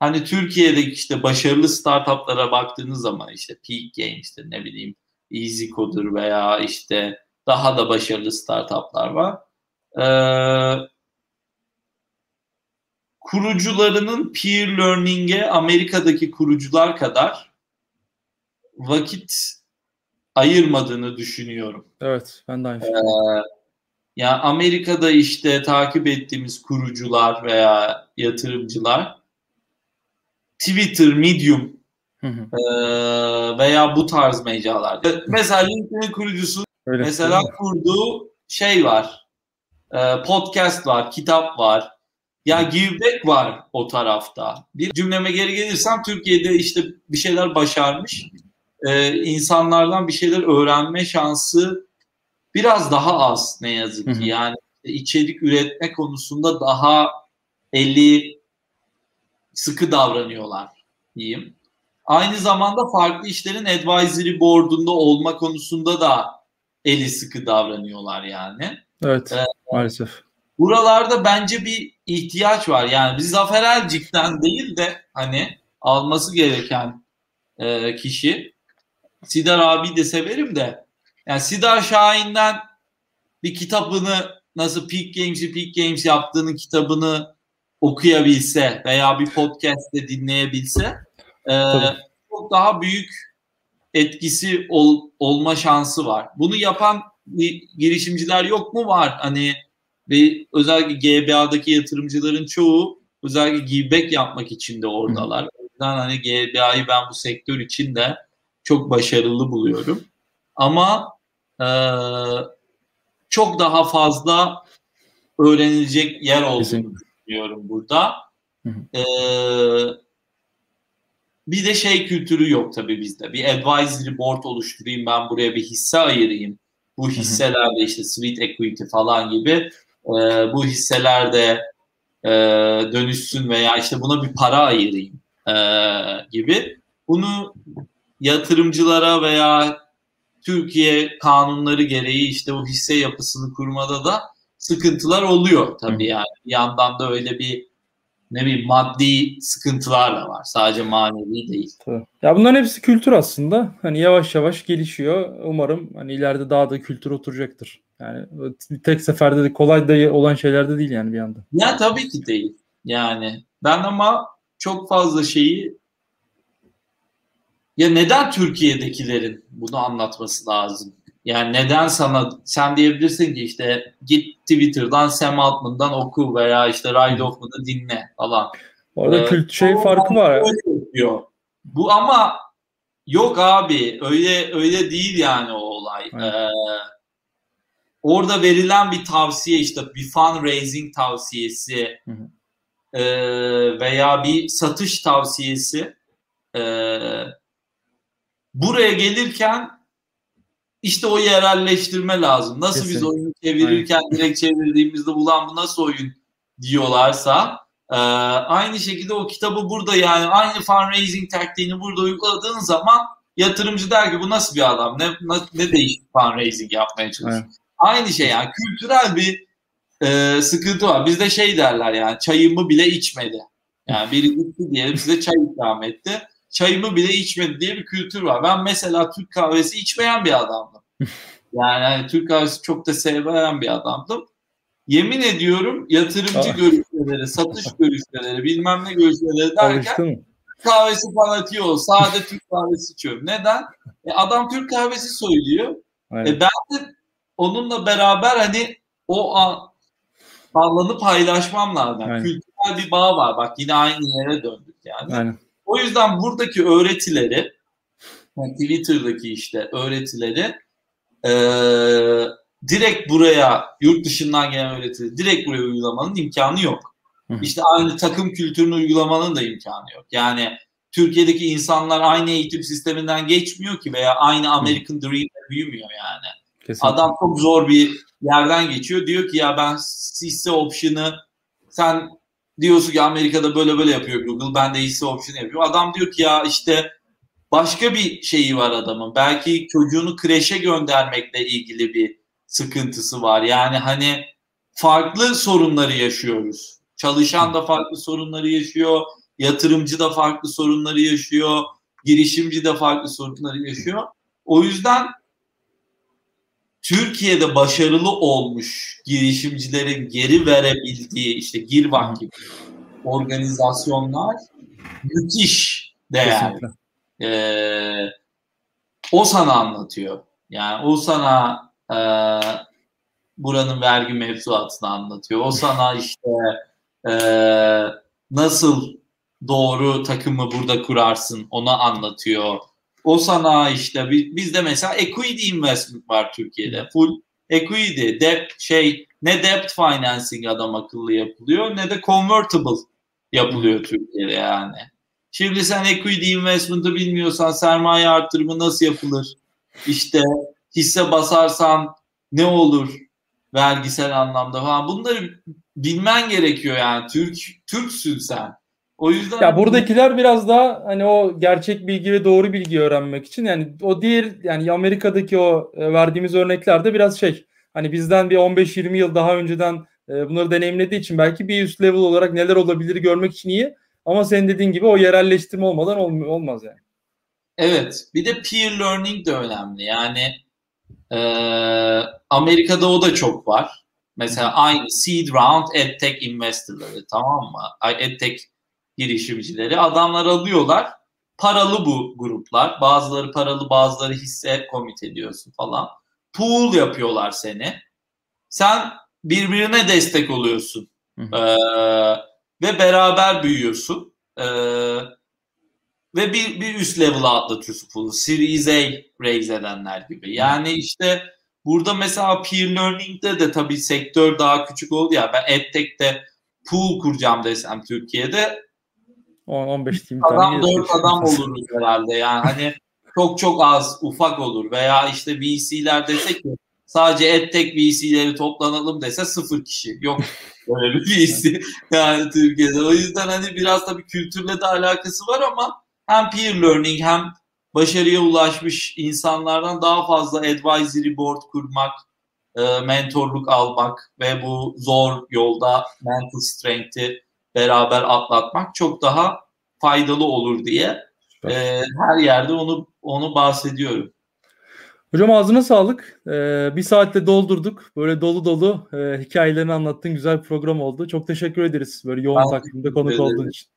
hani Türkiye'deki işte başarılı startuplara baktığınız zaman işte Peak Games'tir ne bileyim Easy Coder veya işte daha da başarılı startuplar var. Ee, kurucularının peer learning'e Amerika'daki kurucular kadar vakit ayırmadığını düşünüyorum. Evet, ben de aynı ee, yani Amerika'da işte takip ettiğimiz kurucular veya yatırımcılar Twitter, Medium hı hı. E, veya bu tarz mecralar. Mesela LinkedIn'in kurucusu Öyle mesela kurduğu şey var. E, podcast var, kitap var. Ya give back var o tarafta. Bir cümleme geri gelirsem Türkiye'de işte bir şeyler başarmış. E, insanlardan bir şeyler öğrenme şansı biraz daha az ne yazık ki. Yani içerik üretme konusunda daha eli sıkı davranıyorlar diyeyim. Aynı zamanda farklı işlerin advisory board'unda olma konusunda da eli sıkı davranıyorlar yani. Evet ee, maalesef. Buralarda bence bir ihtiyaç var. Yani biz Zafer Elcik'ten değil de hani alması gereken e, kişi Sidar abi de severim de yani Sidar Şahin'den bir kitabını nasıl Peak Games'i Peak Games yaptığını kitabını okuyabilse veya bir podcast'te dinleyebilse e, çok daha büyük etkisi ol, olma şansı var. Bunu yapan girişimciler yok mu? Var. Hani ve özellikle GBA'daki yatırımcıların çoğu özellikle giveback yapmak için de oradalar. O yüzden hani GBA'yı ben bu sektör için de çok başarılı buluyorum. Ama e, çok daha fazla öğrenilecek yer olduğunu düşünüyorum burada. Hı hı. E, bir de şey kültürü yok tabii bizde. Bir advisory board oluşturayım ben buraya bir hisse ayırayım. Bu hisselerde işte sweet equity falan gibi e, bu hisselerde e, dönüşsün veya işte buna bir para ayırayım e, gibi. Bunu yatırımcılara veya Türkiye kanunları gereği işte o hisse yapısını kurmada da sıkıntılar oluyor tabii yani. Bir yandan da öyle bir ne bileyim maddi sıkıntılar da var. Sadece manevi değil. Tabii. Ya bunların hepsi kültür aslında. Hani yavaş yavaş gelişiyor. Umarım hani ileride daha da kültür oturacaktır. Yani tek seferde de kolay da olan şeyler de değil yani bir anda. Ya tabii ki değil. Yani ben ama çok fazla şeyi ya neden Türkiye'dekilerin bunu anlatması lazım? Yani neden sana sen diyebilirsin ki işte git Twitter'dan Sam Altman'dan oku veya işte Ride Hoffman'ı dinle falan. Orada ee, kült şey farkı var. Diyor. Bu ama yok abi öyle öyle değil yani o olay. Ee, orada verilen bir tavsiye işte bir fundraising tavsiyesi E, veya bir satış tavsiyesi e, buraya gelirken işte o yerelleştirme lazım. Nasıl Kesinlikle. biz oyunu çevirirken Aynen. direkt çevirdiğimizde ulan bu nasıl oyun diyorlarsa e, aynı şekilde o kitabı burada yani aynı fundraising taktiğini burada uyguladığın zaman yatırımcı der ki bu nasıl bir adam ne ne değişik fundraising yapmaya çalışıyor. Evet. Aynı şey yani kültürel bir e, sıkıntı var. Bizde şey derler yani çayımı bile içmedi. Yani biri gitti diyelim size çay ikram etti çayımı bile içmedi diye bir kültür var. Ben mesela Türk kahvesi içmeyen bir adamdım. [LAUGHS] Yani hani Türk kahvesi çok da sevmeyen bir adamdım. Yemin ediyorum yatırımcı görüşmeleri, satış [LAUGHS] görüşmeleri, bilmem ne görüşmeleri derken kahvesi fanatiği ol. Sade Türk kahvesi içiyorum. Neden? E adam Türk kahvesi söylüyor. E ben de onunla beraber hani o an, alanı paylaşmam lazım. Yani kültürel bir bağ var. Bak yine aynı yere döndük yani. Aynen. O yüzden buradaki öğretileri Twitter'daki işte öğretileri e, direkt buraya yurt dışından gelen öğretileri direkt buraya uygulamanın imkanı yok. İşte aynı takım kültürünü uygulamanın da imkanı yok. Yani Türkiye'deki insanlar aynı eğitim sisteminden geçmiyor ki veya aynı American Dream'le büyümüyor yani. Kesinlikle. Adam çok zor bir yerden geçiyor. Diyor ki ya ben hisse option'ı sen diyorsun ki Amerika'da böyle böyle yapıyor Google. Ben de hisse option yapıyorum. Adam diyor ki ya işte başka bir şeyi var adamın. Belki çocuğunu kreşe göndermekle ilgili bir sıkıntısı var. Yani hani farklı sorunları yaşıyoruz. Çalışan da farklı sorunları yaşıyor. Yatırımcı da farklı sorunları yaşıyor. Girişimci de farklı sorunları yaşıyor. O yüzden Türkiye'de başarılı olmuş girişimcilerin geri verebildiği işte Girvak gibi organizasyonlar müthiş değerli. Ee, o sana anlatıyor. Yani o sana e, buranın vergi mevzuatını anlatıyor. O sana işte e, nasıl doğru takımı burada kurarsın onu anlatıyor o sana işte bizde mesela equity investment var Türkiye'de. Full equity, debt şey ne debt financing adam akıllı yapılıyor ne de convertible yapılıyor Türkiye'de yani. Şimdi sen equity investment'ı bilmiyorsan sermaye artırımı nasıl yapılır? İşte hisse basarsan ne olur vergisel anlamda falan bunları bilmen gerekiyor yani. Türk Türksün sen. O yüzden ya buradakiler biraz daha hani o gerçek bilgi ve doğru bilgi öğrenmek için yani o diğer yani Amerika'daki o e, verdiğimiz örneklerde biraz şey hani bizden bir 15-20 yıl daha önceden e, bunları deneyimlediği için belki bir üst level olarak neler olabilir görmek için iyi ama senin dediğin gibi o yerelleştirme olmadan olmaz yani. Evet bir de peer learning de önemli yani e, Amerika'da o da çok var. Mesela aynı seed round edtech investorları tamam mı? Edtech girişimcileri. Adamlar alıyorlar. Paralı bu gruplar. Bazıları paralı bazıları hisse komite diyorsun falan. Pool yapıyorlar seni. Sen birbirine destek oluyorsun. Ee, ve beraber büyüyorsun. Ee, ve bir, bir üst level'a atlatıyorsun pool'u. Series A raise edenler gibi. Yani işte burada mesela peer learning'de de tabii sektör daha küçük oldu ya. Ben EdTech'te pool kuracağım desem Türkiye'de 15 team adam 4 adam oluruz herhalde. Yani hani çok çok az ufak olur veya işte VC'ler dese ki sadece EdTech VC'leri toplanalım dese sıfır kişi. Yok böyle bir VC [LAUGHS] yani Türkiye'de. O yüzden hani biraz tabii kültürle de alakası var ama hem peer learning hem başarıya ulaşmış insanlardan daha fazla advisory board kurmak, e, mentorluk almak ve bu zor yolda mental strength'i beraber atlatmak çok daha faydalı olur diye e, her yerde onu onu bahsediyorum. Hocam ağzına sağlık. Ee, bir saatte doldurduk. Böyle dolu dolu e, hikayelerini anlattığın güzel bir program oldu. Çok teşekkür ederiz böyle yoğun takvimde konuk olduğun için.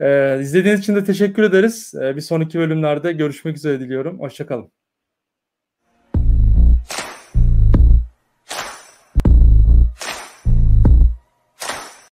Ee, izlediğiniz için de teşekkür ederiz. Ee, bir sonraki bölümlerde görüşmek üzere diliyorum. Hoşçakalın.